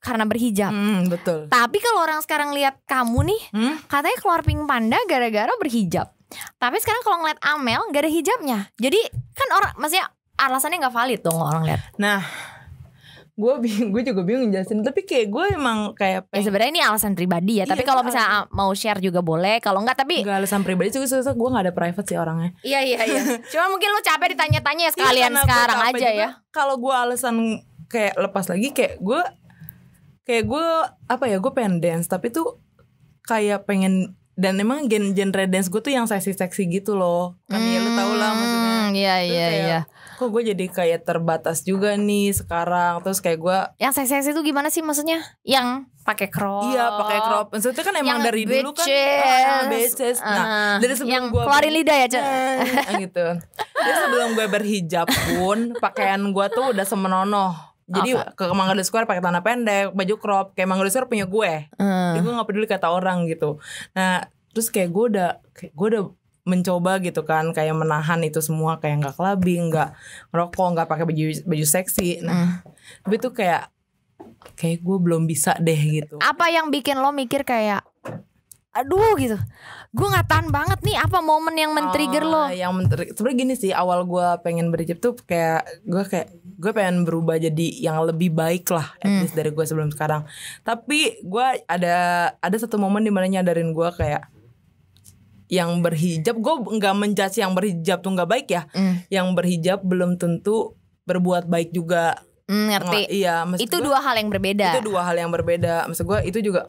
karena berhijab. hmm, betul Tapi kalau orang sekarang lihat kamu nih, Hmm? katanya keluar pink panda gara-gara berhijab. Tapi sekarang kalau ngeliat Amel gak ada hijabnya. Jadi kan orang maksudnya alasannya nggak valid dong orang lihat. nah gue bingung gue juga bingung jelasin tapi kayak gue emang kayak Ya sebenarnya ini alasan pribadi ya. Tapi Iya, kalau itu misalnya mau share juga boleh. Kalau enggak tapi Gak alasan pribadi juga susah gue gak ada private sih orangnya Iya iya iya. Cuma mungkin lu capek ditanya-tanya ya Iya, sekalian gue sekarang aja juga. ya. Kalau gue alasan kayak lepas lagi kayak gue kayak gue apa ya gue pengen dance tapi tuh kayak pengen dan emang gen genre dance gue tuh yang seksi-seksi gitu loh kan ya lu tau lah maksudnya Hmm, Iya Terus iya kayak, iya. kok gue jadi kayak terbatas juga nih sekarang terus kayak gue Yang seksi-seksi itu gimana sih maksudnya? Yang pakai crop. iya pakai crop maksudnya kan emang Yang dari dulu kan bitches. ah, bitches. nah Ah, dari sebelum yang gue keluarin lidah ya, Cek. gitu dari sebelum gue berhijab pun pakaian gue tuh udah semenonoh jadi ke Mangga Square pakai tanah pendek, baju crop, kayak Mangga Square punya gue. Hmm. Jadi gue gak peduli kata orang gitu. Nah, terus kayak gue udah kayak gue udah mencoba gitu kan kayak menahan itu semua kayak nggak clubbing, nggak ngerokok, nggak pakai baju baju seksi. Nah, tapi tuh kayak kayak gue belum bisa deh gitu. Apa yang bikin lo mikir kayak aduh gitu. Gue nggak tahan banget nih apa momen yang men-trigger lo. Ah, Yang menteri sebenarnya gini sih awal gue pengen berhijab tuh kayak gue kayak gue pengen berubah jadi yang lebih baik lah at Hmm. least dari gue sebelum sekarang. Tapi gue ada ada satu momen di mana nyadarin gue kayak yang berhijab gue nggak menjudge yang berhijab tuh nggak baik ya. Hmm. Yang berhijab belum tentu berbuat baik juga. Hmm, ngerti. Nggak- iya, Itu gua- dua hal yang berbeda. itu dua hal yang berbeda maksud gue itu juga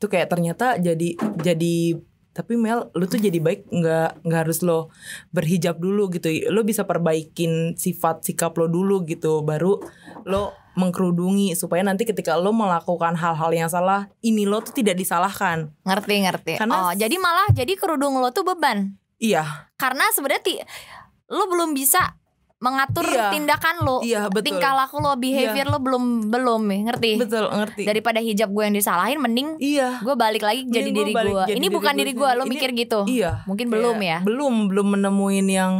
tuh kayak ternyata jadi jadi tapi Mel lu tuh jadi baik nggak nggak harus lo berhijab dulu gitu lo bisa perbaikin sifat sikap lo dulu gitu baru lo mengkerudungi supaya nanti ketika lo melakukan hal-hal yang salah ini lo tuh tidak disalahkan Ngerti ngerti. Karena- oh, jadi malah jadi kerudung lo tuh beban. iya Karena sebenarnya lo belum bisa mengatur Iya. tindakan lo, Iya, betul. tingkah laku lo, behavior lo belum belum nih, ngerti? Betul, ngerti. Daripada hijab gue yang disalahin, mending iya. gue balik lagi jadi Mending gua diri gue. jadi Ini diri bukan diri gue, lo. Ini- mikir gitu. Iya. Mungkin belum ya. Belum, belum menemuin yang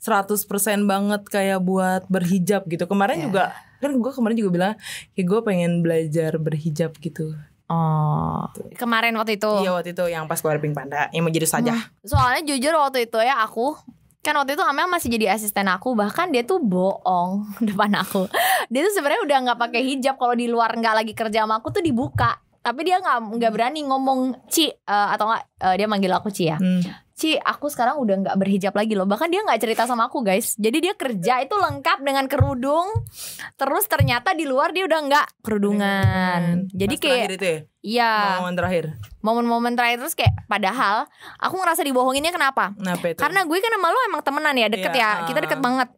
100% banget kayak buat berhijab gitu. Kemarin Iya. juga kan gue kemarin juga bilang kayak gue pengen belajar berhijab gitu. Oh, kemarin waktu itu. Iya waktu itu yang pas keluar Pink Panda yang mau jadi saja. Soalnya jujur waktu itu ya aku kan waktu itu Amel masih jadi asisten aku bahkan dia tuh bohong depan aku. Dia tuh sebenarnya udah nggak pakai hijab kalau di luar nggak lagi kerja sama aku tuh dibuka. Tapi dia nggak nggak berani ngomong Ci eh, atau nggak eh, dia manggil aku Ci ya. Hmm. Ci aku sekarang udah nggak berhijab lagi loh. Bahkan dia nggak cerita sama aku guys. Jadi dia kerja itu lengkap dengan kerudung. Terus ternyata di luar dia udah nggak kerudungan. Jadi Pas terakhir kayak itu ya, iya. Momen terakhir. momen-momen terakhir terus kayak padahal aku ngerasa dibohonginnya kenapa? Kenapa itu? karena gue kan sama lo emang temenan ya deket Iya, ya. Kita deket ah. banget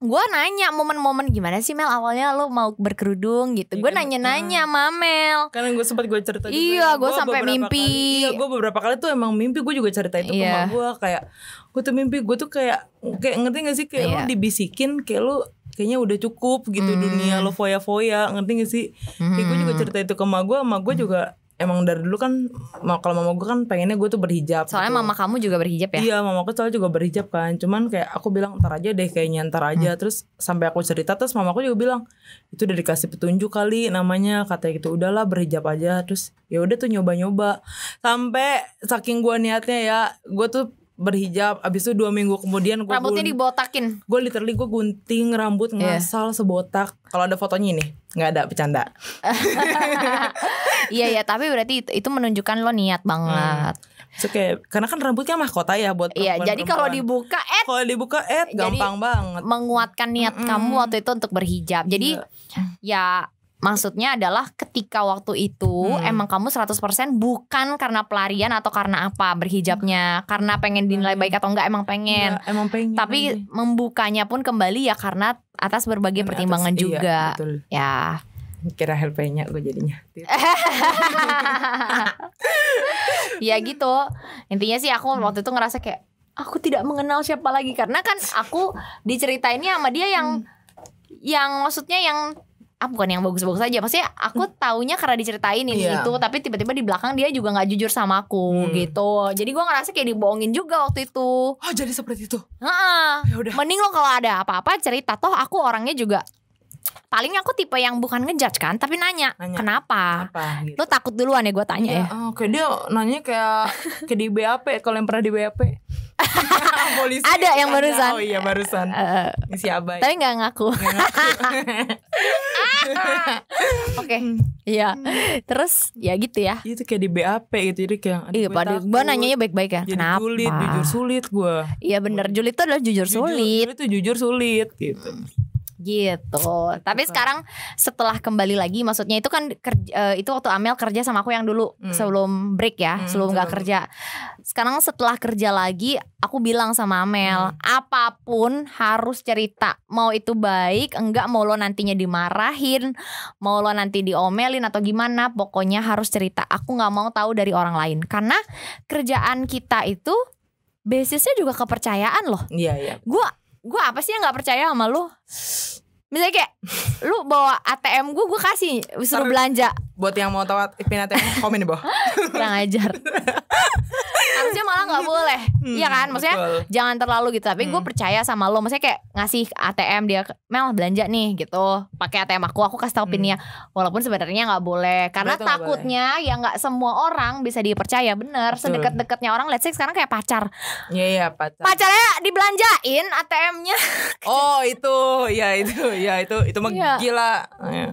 Gue nanya momen-momen gimana sih Mel? Awalnya lo mau berkerudung? Gitu. Iya Gue kan, nanya-nanya sama Mel. Karena gue sempat gue cerita juga Iya, ya, gue sampai mimpi. kali- Iya gue beberapa kali tuh emang mimpi. Gue juga cerita itu ke Iya. gue Kayak gue tuh mimpi Gue tuh kayak Kayak ngerti gak sih? Kayak Iya. lu dibisikin Kayak lu kayaknya udah cukup gitu Hmm. dunia lo foya-foya ngerti gak sih? Kayak gue juga cerita itu ke emak gue emak gue juga emang dari dulu kan kalau mama gue kan pengennya gue tuh berhijab Soalnya gitu. mama kamu juga berhijab ya? Iya mama aku soalnya juga berhijab kan. Cuman kayak aku bilang ntar aja deh kayaknya ntar aja. Hmm. Terus sampai aku cerita terus mama aku juga bilang Itu udah dikasih petunjuk kali namanya. Katanya gitu udahlah berhijab aja. Terus ya udah tuh nyoba-nyoba. Sampai saking gua niatnya ya Gue tuh berhijab Abis itu dua minggu kemudian gue Rambutnya dibotakin? Gue literally gue gunting rambut Iya. ngasal sebotak. Kalau ada fotonya ini nggak ada bercanda. Iya ya tapi berarti itu, itu menunjukkan lo niat banget. So, kayak, Karena kan rambutnya mahkota ya buat Iya jadi kalau dibuka eh Kalau dibuka eh Jadi- gampang banget. menguatkan niat Mm-mm. kamu waktu itu untuk berhijab. Jadi Iya. ya maksudnya adalah ketika waktu itu Hmm. emang kamu 100% bukan karena pelarian atau karena apa berhijabnya karena pengen dinilai baik atau enggak emang pengen Iya, emang pengen tapi aja. membukanya pun kembali ya karena atas berbagai Karena pertimbangan atas- iya, juga betul. ya Kira helpnya gue jadinya. ya gitu intinya sih aku Hmm. waktu itu ngerasa kayak aku tidak mengenal siapa lagi karena kan aku diceritainnya sama dia yang Hmm. yang maksudnya yang ah bukan yang bagus-bagus aja maksudnya aku taunya karena diceritain ini Hmm. Iya. itu tapi tiba-tiba di belakang dia juga nggak jujur sama aku Hmm. gitu jadi gua ngerasa kayak dibohongin juga waktu itu Oh jadi seperti itu. Heeh. Ya mending lo kalau ada apa-apa cerita toh aku orangnya juga paling aku tipe yang bukan ngejudge kan tapi nanya, Nanya. kenapa Apa gitu? lo takut duluan ya gue tanya ya Oh, kayak dia nanya kayak kayak di BAP kalau yang pernah di BAP. Polisi. Ada yang barusan. Oh iya barusan. Ini si Abai. tapi nggak ngaku oke iya terus ya gitu ya itu kayak di BAP gitu jadi kayak Iya, pada gue nanyanya baik-baik ya. jadi Kenapa? sulit, jujur sulit gue. Iya bener, julid itu adalah jujur sulit Jujur itu jujur sulit gitu. Gitu. Tapi sekarang setelah kembali lagi, maksudnya itu kan kerja, eh, itu waktu Amel kerja sama aku yang dulu Hmm. sebelum break ya, Hmm, sebelum nggak kerja. Sekarang setelah kerja lagi, aku bilang sama Amel, Hmm. apa pun harus cerita. Mau itu baik, enggak mau lo nantinya dimarahin, mau lo nanti diomelin atau gimana, pokoknya harus cerita. Aku nggak mau tahu dari orang lain karena kerjaan kita itu basisnya juga kepercayaan loh Iya iya. gue gue apa sih yang nggak percaya sama lu? Misalnya kayak lu bawa ATM gue gue kasih suruh belanja Buat yang mau tahu pin ATM komen di bawah. kurang ajar. Harusnya malah nggak boleh. Hmm, iya kan? Maksudnya betul. jangan terlalu gitu. Tapi gue Hmm. percaya sama lo. Maksudnya kayak ngasih ATM dia Mel belanja nih gitu. Pakai ATM aku aku kasih tahu Hmm. pinnya. Walaupun sebenarnya nggak boleh. Karena Betul, takutnya ya nggak semua orang bisa dipercaya. Bener sedekat-dekatnya orang let's say sekarang kayak pacar. Iya iya pacar. pacarnya dibelanjain ATM-nya Oh itu, ya itu, ya itu, itu mah Iya. gila. Ya,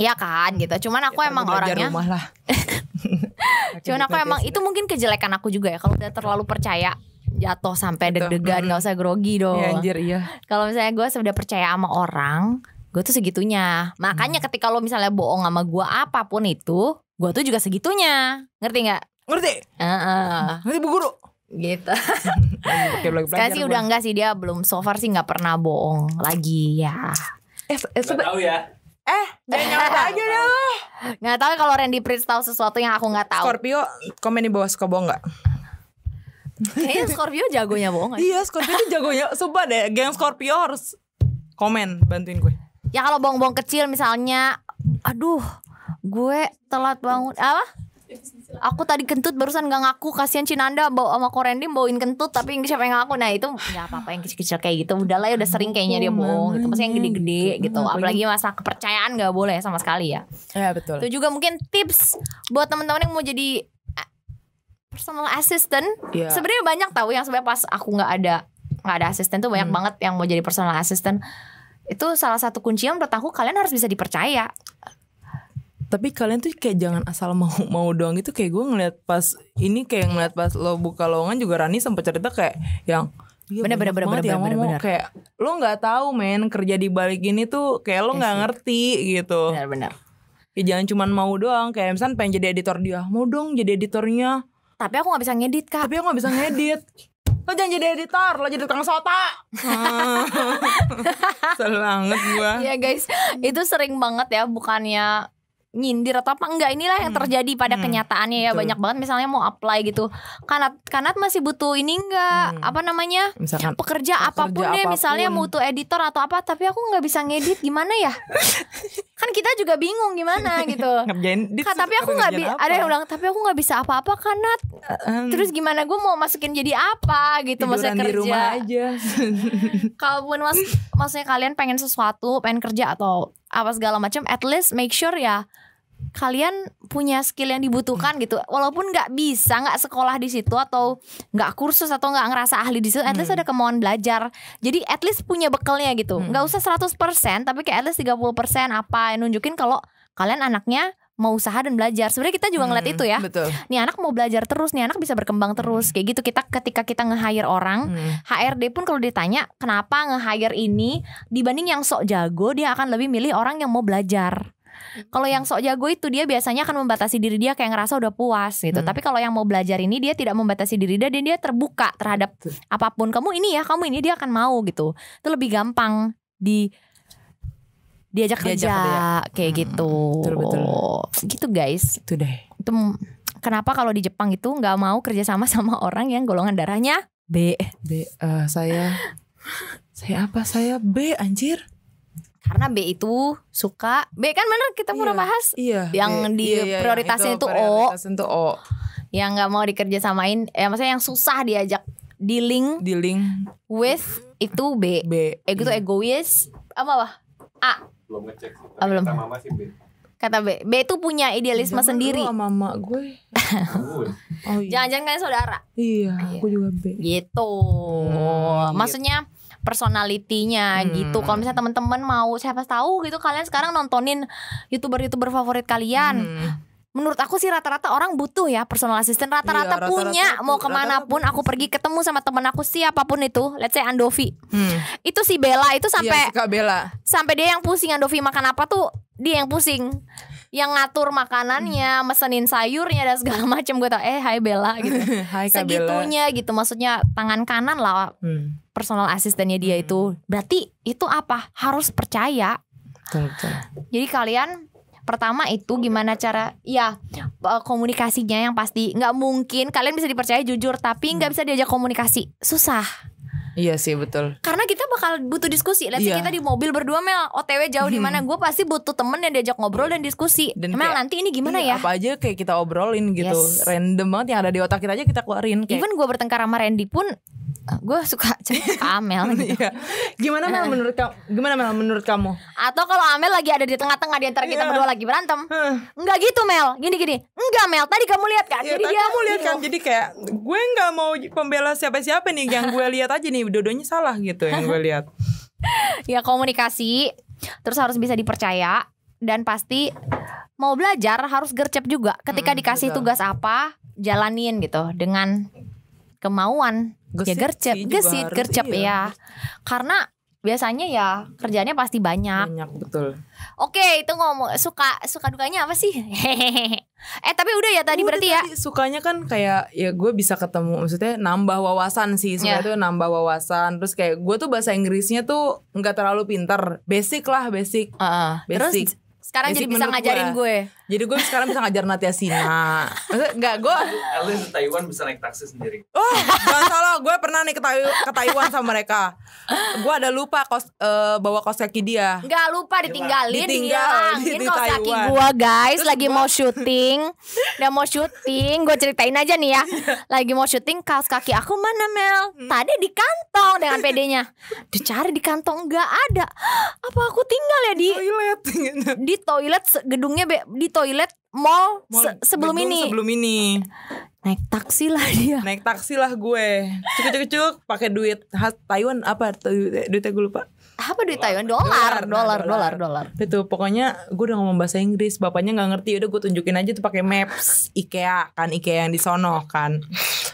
Iya kan gitu cuman aku ya, emang orangnya rumah lah. Cuman aku emang itu mungkin kejelekan aku juga ya kalau udah terlalu percaya jatuh sampai deg-degan nggak usah grogi dong. Ya anjir iya. Kalau misalnya gue sudah percaya sama orang, gue tuh segitunya. Makanya Hmm. ketika lo misalnya bohong sama gue apa pun itu, gue tuh juga segitunya. Ngerti nggak? Ngerti? Heeh. Ngerti bu guru? gitu. Sekarang sih gua. udah enggak sih dia belum so far sih nggak pernah bohong lagi ya. Eh, eh Gak tahu ya. Eh, jangan nyata aja dong. Nggak tahu kalau Randy Prince tahu sesuatu yang aku nggak tahu. Scorpio komen di bawah suka bohong nggak? Kayaknya Scorpio jagonya bohong. Iya Scorpio itu jagonya Sumpah deh Geng Scorpio harus komen bantuin gue Ya kalau bohong-bohong kecil misalnya, aduh, gue telat bangun apa? Aku tadi kentut barusan gak ngaku. Kasihan Cinanda bawa sama Korendim bawain kentut tapi siapa yang ngaku? Nah itu ya apa apa yang kecil-kecil kayak gitu. Udah lah ya udah sering kayaknya dia bohong gitu. Maksudnya yang gede-gede gitu. apalagi masa kepercayaan gak boleh sama sekali ya. Ya betul. Itu juga mungkin tips buat teman-teman yang mau jadi eh, personal assistant. Iya. sebenarnya banyak tahu yang sebenarnya pas aku nggak ada nggak ada asisten tuh banyak Hmm. banget yang mau jadi personal assistant. Itu salah satu kunci yang menurut aku kalian harus bisa dipercaya tapi kalian tuh kayak jangan asal mau mau doang gitu. Kayak gue ngeliat pas ini kayak ngeliat pas lo buka lowongan juga Rani sempat cerita kayak yang Iya, Bener, bener, bener, bener, ngomong. bener. kayak lo nggak tahu men kerja di balik ini tuh kayak lo nggak ngerti gitu. Benar-benar ya jangan cuman mau doang. Kayak misalnya pengen jadi editor dia mau dong jadi editornya. Tapi aku nggak bisa ngedit kak. Tapi aku nggak bisa ngedit. Lo jangan jadi editor lo jadi tukang sota. Kesel banget gue Iya guys. Itu sering banget ya bukannya nyindir atau apa enggak. Inilah yang terjadi pada Hmm, kenyataannya ya. Betul. banyak banget misalnya mau apply gitu. Kanat kanat masih butuh ini enggak? Hmm. apa namanya? Misalkan pekerja, apa pun deh apa pun. misalnya butuh editor atau apa tapi aku nggak bisa ngedit. Gimana ya? Kan kita juga bingung gimana gitu. Ngerjain Kak, tapi aku nggak ngerjain ada yang bilang tapi aku nggak bisa apa-apa kanat. Ehm, terus gimana? Gue mau masukin jadi apa? gitu maksudnya tiduran di rumah kerja aja kalaupun mas. Maksudnya kalian pengen sesuatu pengen kerja atau apa segala macam at least make sure ya kalian punya skill yang dibutuhkan gitu. Walaupun nggak bisa nggak sekolah di situ atau nggak kursus atau nggak ngerasa ahli di situ at least ada kemauan belajar. Jadi at least punya bekalnya gitu. Nggak usah 100% tapi kayak at least 30% apa yang nunjukin kalau kalian anaknya mau usaha dan belajar. Sebenarnya kita juga ngeliat Hmm, itu ya. betul. Nih anak mau belajar terus nih anak bisa berkembang terus. Kayak gitu kita ketika kita nge-hire orang Hmm. HRD pun kalau ditanya kenapa nge-hire ini? Dibanding yang sok jago dia akan lebih milih orang yang mau belajar. Kalau yang sok jago itu dia biasanya akan membatasi diri dia kayak ngerasa udah puas gitu. Hmm. Tapi kalau yang mau belajar ini dia tidak membatasi diri dia dan dia terbuka terhadap Betul. apa pun. Kamu ini ya, kamu ini dia akan mau gitu. Itu lebih gampang di diajak, Diajak kerja kayak Hmm, gitu. betul, betul. Gitu guys. itu deh Itu kenapa kalau di Jepang itu nggak mau kerja sama sama orang yang golongan darahnya B. B eh, saya saya apa saya B anjir Karena B itu suka B kan bener kita pernah Iya. bahas iya Yang B. di Iya, iya, prioritasnya yang itu O. tuh O yang nggak mau dikerja samain, ya maksudnya yang susah diajak dealing di link with itu B. B Eh gitu egois apa apa? A belum ngecek sih. Ah, belum. Kata mama sih B. kata B. B itu punya idealisme Jangan sendiri. sama mama gue oh iya Jangan-jangan kalian saudara. iya Iya. aku juga B Gitu. Hmm, Maksudnya personalitinya Hmm. gitu. Kalau misalnya teman-teman mau siapa tahu gitu kalian sekarang nontonin youtuber-youtuber favorit kalian. Hmm. menurut aku sih rata-rata orang butuh ya personal assistant rata-rata Iya, rata-rata punya mau tuh, ke mana pun rata-rata aku pergi ketemu sama temen aku siapa pun itu let's say Andovi Hmm. itu si Bella itu Iya, sampai si Bella sampai dia yang pusing Andovi makan apa tuh dia yang pusing yang ngatur makanannya mesenin sayurnya dan segala macam gue tau eh hai Bella gitu. Hai Kak Bella. Segitunya gitu. Maksudnya tangan kanan lah hmm. personal asistennya dia Hmm. itu. Berarti itu apa? Harus percaya. Betul, betul. jadi kalian pertama itu gimana cara ya eh, komunikasinya yang pasti. Nggak mungkin kalian bisa dipercaya jujur tapi Hmm. nggak bisa diajak komunikasi. Susah iya sih betul karena kita bakal butuh diskusi. Let's say Iya. kita di mobil berdua Mel OTW jauh di mana gue pasti butuh temen yang diajak ngobrol dan diskusi. Dan Mel kayak, nanti ini gimana Iya, ya? apa aja kayak kita obrolin gitu Yes. random banget yang ada di otak kita aja kita keluarin kayak Even gue bertengkar sama Randy pun gue suka ke Amel gitu. Iya. Gimana Mel menurut kamu? Gimana Mel menurut kamu? Atau kalau Amel lagi ada di tengah-tengah di antara kita Iya. berdua lagi berantem. Enggak gitu Mel. Gini gini. Enggak Mel. Tadi kamu lihat kan? Ya, Jadi tadi dia kamu lihat kan jadi kayak gue nggak mau pembela siapa-siapa nih yang gue lihat aja nih dua-duanya salah gitu yang gue lihat. ya komunikasi terus harus bisa dipercaya dan pasti mau belajar harus gercep juga ketika Mm, dikasih betul. tugas apa jalanin gitu dengan kemauan ya Gesit gercep sih juga gesit gercep iya. ya karena biasanya ya kerjanya pasti banyak Banyak betul. oke itu ngomong suka suka dukanya apa sih eh tapi udah ya tadi Udah berarti ya tadi sukanya kan kayak ya gue bisa ketemu maksudnya nambah wawasan sih Ya. sebenarnya tuh nambah wawasan terus kayak gue tuh bahasa Inggrisnya tuh nggak terlalu pinter basic lah basic Heeh. terus basic Sekarang Basic jadi bisa ngajarin gue. Jadi gue sekarang bisa ngajar Natia Sina. Maksudnya enggak gue di Taiwan bisa naik taksi sendiri. Oh, jangan salah, gue pernah nih ke, Tai- ke Taiwan sama mereka. Gue ada lupa kos eh, bawa kos kaki dia. Nggak lupa ditinggalin, Ditinggal dihilangin di- di kaki Taiwan. gue guys lagi mau syuting, udah mau syuting, gue ceritain aja nih ya, lagi mau syuting kaos kaki aku mana Mel? Hmm. Tadi di kantong dengan pedenya, dicari di kantong nggak ada, apa aku tinggal ya di Toilet. di toilet gedungnya be- di toilet mall, Mau se- sebelum ini Sebelum ini. naik taksi lah dia. Naik taksi lah gue. Cuk cuk cuk pakai duit khas Taiwan apa duit duitnya gue lupa. Apa duit Taiwan? Dolar, Dolar, dolar, dolar. Itu pokoknya gue udah ngomong bahasa Inggris, bapaknya nggak ngerti, udah gue tunjukin aja tuh pakai maps IKEA kan IKEA yang di sono kan.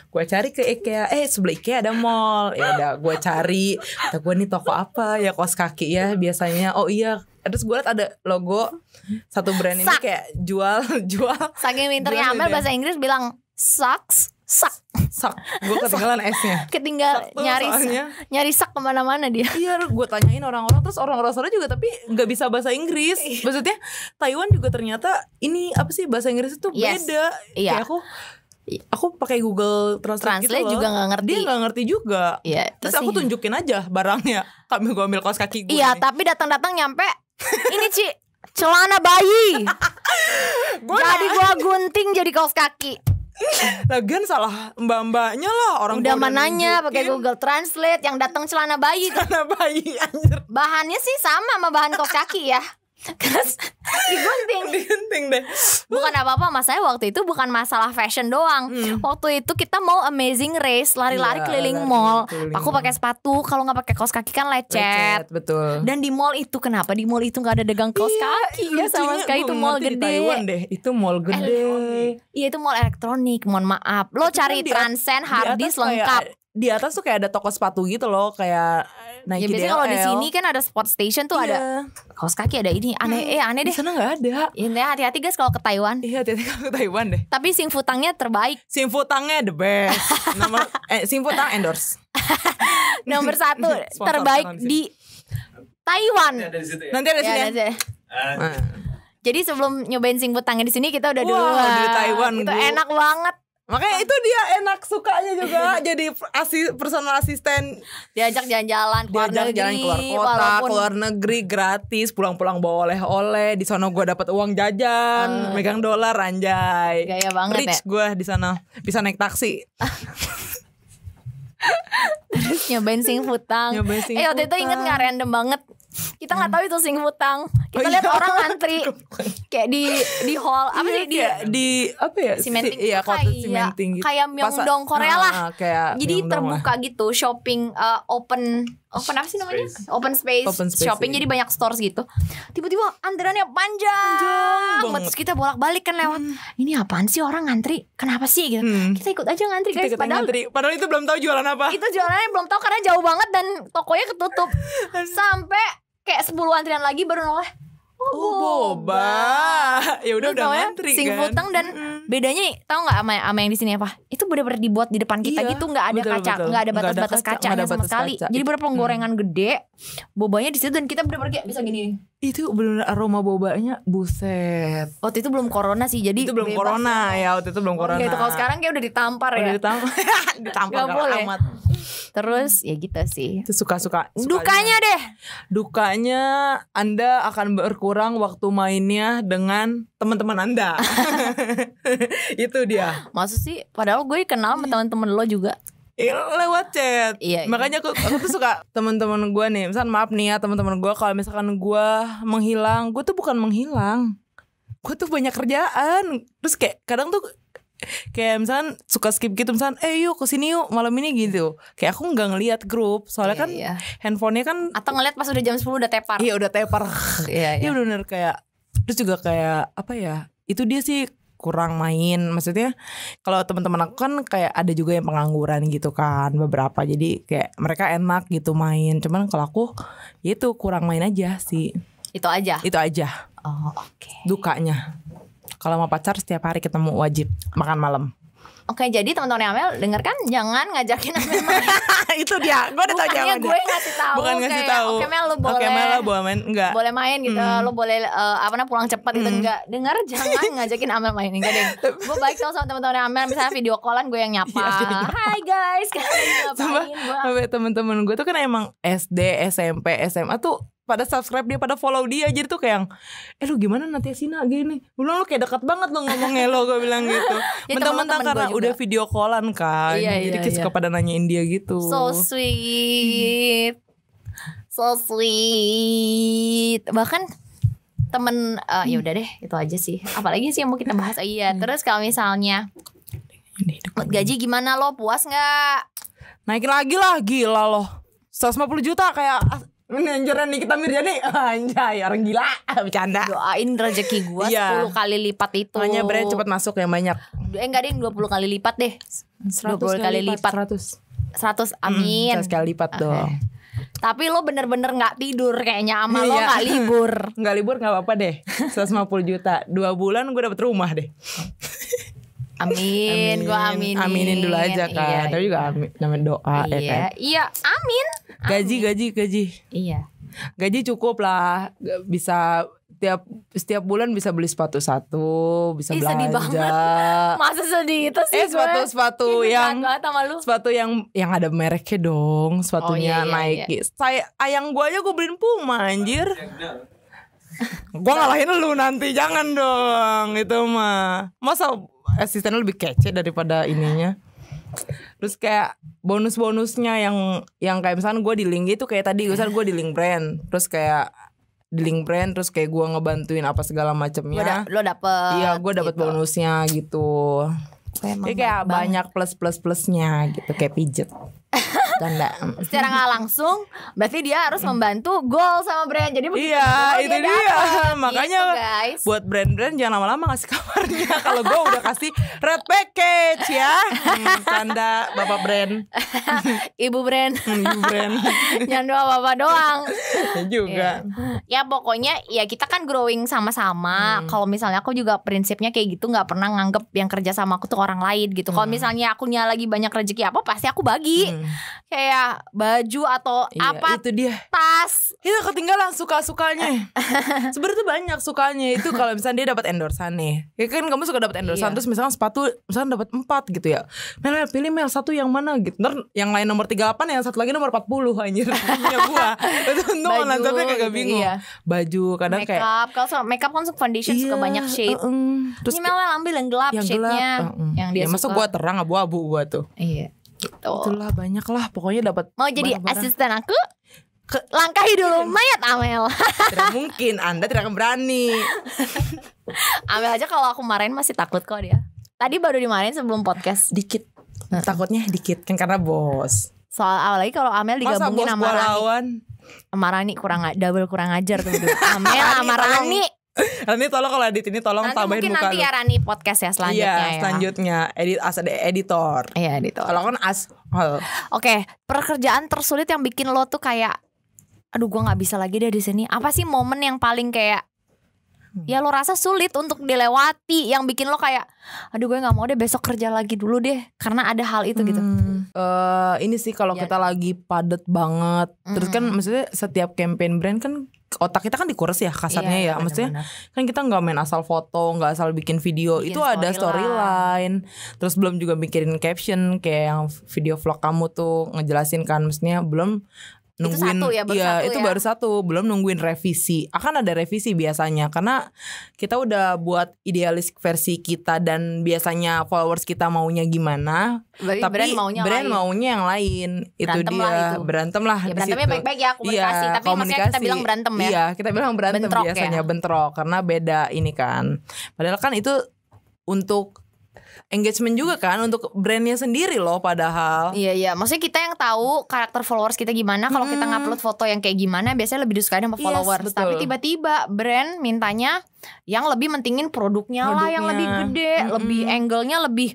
Gue cari ke IKEA, eh sebelah IKEA ada mall. Ya udah gue cari, kata gue nih toko apa ya kos kaki ya biasanya. Oh iya, terus gue liat ada logo satu brand ini kayak jual jual Saking winternya Amel bahasa Inggris bilang sucks, suck. sak. Gue ketinggalan S-nya. Ketinggal Sak tuh nyari nyari sak ke mana-mana dia. Iya, gue tanyain orang-orang terus orang-orang sana juga tapi nggak bisa bahasa Inggris. Maksudnya Taiwan juga ternyata ini apa sih bahasa Inggris itu Yes. beda. Iya. Kayak aku aku pakai Google Translate, Translate gitu loh. juga nggak ngerti. Dia nggak ngerti juga. Iya, Terus terus aku tunjukin aja barangnya. Kami gue ambil kaos kaki gue. Iya, nih. tapi datang-datang nyampe ini Ci, celana bayi. Gua jadi gua gunting jadi kaos kaki. Lagian salah mbak-mbaknya lah orang Udah mananya pakai. Google Translate yang datang celana bayi tuh. Celana bayi anjir. Bahannya sih sama sama bahan kaos kaki ya. Terus digunting. Digenting deh. Bukan apa-apa mas saya waktu itu bukan masalah fashion doang. Waktu itu kita mau amazing race lari-lari Iya, keliling lari mall. keliling Aku pakai sepatu kalau nggak pakai kaos kaki kan lecet. Lecet, betul. Dan di mall itu kenapa di mall itu nggak ada dagang kaos kaki ya sama sekali itu mall gede. Taiwan deh. Itu mall gede. Iya itu mall elektronik, mohon maaf. Lo Itu kan cari at- Transcend, harddisk kayak- lengkap. Di atas tuh kayak ada toko sepatu gitu loh, kayak Ya Nike biasanya kalau di sini kan ada sport station tuh ada Iya. kaos kaki ada ini. Aneh eh aneh Di deh. sana nggak ada. Intinya hati-hati guys kalau ke Taiwan. Iya, hati-hati kalau ke Taiwan deh. Tapi sing futangnya terbaik. Simfu Tangnya the best. Nama eh Simfu Tang endorse. Nomor satu Sponsor terbaik di Taiwan. Ini ada di situ ya. Nanti ada Ya, sini. ada- Ah, Nah, Jadi sebelum nyobain sing futangnya di sini kita udah Wow, duluan. di Taiwan, Itu Bu. enak banget. Makanya itu dia enak sukanya juga jadi asi, personal asisten Diajak jalan-jalan keluar diajak negeri. jalan keluar kota, walaupun keluar negeri gratis, pulang-pulang bawa oleh-oleh. Di sana gue dapat uang jajan, megang dolar anjay. Gaya banget Rich ya. gue di sana bisa naik taksi. Terus nyobain sing futang. Nyobain sing eh waktu itu inget nggak random banget. Kita nggak tahu itu sing futang. Kita Oh, lihat iya. orang ngantri kayak di di hall apa sih di Iya, di apa ya? Cementing Iya, itu kota kayak- gitu. kayak Myeongdong Korea Ah, lah. kayak Jadi terbuka gitu shopping uh, open open apa sih namanya? Space. Open space, Open space, shopping iya. jadi banyak stores gitu. Tiba-tiba antreannya panjang, Panjang banget. Terus kita bolak-balik kan lewat. Ini apaan sih orang ngantri? Kenapa sih gitu? Hmm. Kita ikut aja ngantri Kita guys. kita Padahal ngantri. Padahal itu belum tahu jualan apa. itu jualannya belum tahu karena jauh banget dan tokonya ketutup. Sampai kayak 10 antrian lagi baru noleh. Oh, boba. Ya udah udah ngantri sing kan. futeng dan bedanya tahu nggak sama, sama yang di sini apa? Itu benar-benar dibuat di depan kita Iya, gitu nggak ada betul, kaca, nggak ada batas-batas kaca, ada sama batas sekali. kaca. Jadi benar penggorengan gede, bobanya di situ dan kita benar-benar kayak bisa gini. Itu bener aroma bobanya buset. Waktu itu belum corona sih, jadi itu belum bebas. corona ya, waktu itu belum Oh, corona. gitu. Kalau sekarang kayak udah ditampar Udah ya. ditampar ditampar Nggak galak boleh. amat. Terus ya gitu sih. Itu suka-suka. Dukanya deh. Dukanya Anda akan berkurang waktu mainnya dengan teman-teman Anda. itu dia. Maksud sih, padahal gue kenal sama teman-teman lo juga. Lewat chat. Iya, iya. Makanya aku aku tuh suka teman-teman gue nih. Misalkan maaf nih ya teman-teman gue kalau misalkan gue menghilang, gue tuh bukan menghilang. Gue tuh banyak kerjaan. Terus kayak kadang tuh kayak misalkan suka skip gitu misalkan eh yuk ke sini yuk malam ini gitu. Kayak aku nggak ngelihat grup soalnya kan Iya, iya. handphonenya kan Atau ngeliat pas udah jam 10 udah tepar. iya udah tepar. Iya, Iya. Bener-bener kayak terus juga kayak apa ya itu dia sih kurang main. Maksudnya kalau teman-teman aku kan kayak ada juga yang pengangguran gitu kan beberapa. Jadi kayak mereka enak gitu main. Cuman kalau aku ya itu kurang main aja sih. Itu aja. itu aja. Oh, oke. dukanya kalau mau pacar setiap hari ketemu wajib makan malam Oke, jadi teman-teman Amel denger kan jangan ngajakin Amel main. itu dia. Gue udah tahu jawabannya. gue ngasih tahu Bukan ngasih kayak, tahu. Oke Mel lu boleh. Oke Mel lu boleh main enggak? boleh main gitu, Hmm. lo boleh eh, apa namanya pulang cepat gitu enggak. Dengar jangan ngajakin Amel main enggak deh. Gue baik tau sama teman-teman Amel misalnya video callan gue yang nyapa. Iya. Hai guys, kalian ngapain? Gue Sampai temen-temen gue tuh kan emang SD, SMP, SMA tuh pada subscribe dia, pada follow dia. Jadi tuh kayak yang Eh lu gimana nanti Sina? Gini. Gue bilang lu kayak dekat banget lo ngomongnya lo Gue bilang gitu. Ya, Mentang-mentang karena juga. udah video callan kan Iya, Jadi iya, kita iya. suka pada nanyain dia gitu. So sweet. So sweet. Bahkan temen eh, ya udah deh itu aja sih. Apalagi sih yang mau kita bahas. Oh, iya terus kalau misalnya gaji gimana lo? Puas nggak? Naikin lagi lah Gila loh. 150 juta kayak anjuran nih kita Mirjani Anjay orang gila. Bercanda. Doain rezeki gua Iya. 10 kali lipat itu. Makanya brand cepet masuk yang banyak. Eh enggak deh 20 kali lipat deh. 20 kali lipat 100 100 amin. Hmm, sekali lipat dong. Tapi lo bener-bener nggak tidur kayaknya sama lo Iya. nggak libur. Nggak libur nggak apa-apa deh. 150 juta. Dua bulan gue dapet rumah deh amin, gua aminin. Aminin dulu aja kan iya, Tapi juga amin, namanya doa ya iya. kan? Iya amin. Gaji gaji gaji. Iya. Gaji cukup lah. Bisa tiap setiap bulan bisa beli sepatu satu bisa Ih, sedih belanja. masa sedih itu sih eh sepatu gue. sepatu Ih, gue yang jahat sama lu. sepatu yang yang ada mereknya dong sepatunya Oh, iya, iya, Nike. saya ayang gua aja gue beliin Puma anjir Gua ngalahin lu nanti jangan dong. Itu mah. Masa asisten lu lebih kece daripada ininya? Terus kayak bonus-bonusnya yang yang kayak misalnya gue di link itu kayak tadi misalnya gue di link brand terus kayak di link brand terus kayak gue ngebantuin apa segala Lo, da- macemnya lo dapet iya gue dapet gitu. bonusnya gitu. Kayak, kayak banyak plus plus plusnya gitu kayak pijet Canda secara nggak langsung berarti dia harus membantu goal sama brand. Jadi begitu Iya itu dia, dapet. Makanya Gitu, guys. buat brand-brand jangan lama-lama ngasih kabarnya. Kalau gue udah kasih red package ya. Hmm, Canda bapak brand. Ibu brand. Hmm, you brand. Jangan doa bapak doang. Juga. Ya pokoknya ya kita kan growing sama-sama. Hmm. kalau misalnya aku juga prinsipnya kayak gitu nggak pernah nganggep yang kerja sama aku tuh orang lain gitu. Kalau Hmm. misalnya akunya lagi banyak rezeki apa pasti aku bagi. Hmm, kayak baju atau iya, apa itu dia. tas. Itu ketinggalan suka-sukanya. Sebenarnya tuh banyak sukanya. Itu kalau misalnya dia dapat endorsan nih. Ya kan kamu suka dapat endorsan Iya. terus misalnya sepatu misalnya dapat empat gitu ya. Mel Mel, pilih Mel satu yang mana gitu. Ntar yang lain nomor 38 yang satu lagi nomor 40 anjir. Punya gua. Itu untung shopnya kagak gitu, bingung. iya. baju kadang make kayak kalau so- make up kan suka foundation suka Iya, banyak shade uh-uh. terus ini Mel ambil yang gelap yang shade-nya gelap uh-uh. yang dia ya masa suka. gua terang abu-abu gua tuh. Iya gitu. Itulah banyak lah pokoknya dapat mau jadi barang-barang. asisten aku? Ke, langkahi dulu mayat Amel. Tidak mungkin. Anda tidak akan berani. Amel aja kalau aku marahin masih takut kok dia. Tadi baru dimarahin sebelum podcast. Dikit. Takutnya dikit. Kan karena bos. Soal apalagi kalau Amel digabungin sama Rani. sama Rani kurang double kurang ajar tuh. Amel sama. Rani Rani tolong kalau edit ini tolong nanti tambahin mungkin muka nanti lu. ya Rani podcast ya selanjutnya iya, ya selanjutnya edit as ada editor. iya gitu Kalau kan as Oke, pekerjaan tersulit yang bikin lo tuh kayak aduh gua nggak bisa lagi deh di sini. Apa sih momen yang paling kayak ya lo rasa sulit untuk dilewati yang bikin lo kayak aduh gue nggak mau deh besok kerja lagi dulu deh karena ada hal itu gitu. hmm, eh, ini sih kalau Ya. kita lagi padet banget. Terus kan maksudnya setiap campaign brand kan otak kita kan dikuras ya kasarnya Iya, ya. iya, Maksudnya kan kita nggak main asal foto, nggak asal bikin video. Bikin itu ada storyline. storyline. Terus belum juga mikirin caption kayak yang video vlog kamu tuh ngejelasin kan maksudnya belum Itu nungguin satu ya, baru iya, satu itu ya. baru satu belum nungguin revisi akan ada revisi biasanya karena kita udah buat idealis versi kita dan biasanya followers kita maunya gimana Berarti tapi brand maunya brand lain. maunya yang lain itu Berantem dia lah itu. berantem lah Ya, berantemnya baik-baik ya komunikasi, tapi maksudnya kita bilang berantem ya. Iya, kita bilang berantem Bentrok ya. biasanya bentrok karena beda ini kan. Padahal kan itu untuk engagement juga kan untuk brandnya sendiri loh padahal. Iya iya, maksudnya kita yang tahu karakter followers kita gimana. Kalau kita Mm-mm. ngupload foto yang kayak gimana, biasanya lebih disukai sama Yes, followers. betul. Tapi tiba-tiba brand mintanya yang lebih mentingin produknya, lah, yang Produknya. lebih gede, Mm-mm. lebih angle-nya lebih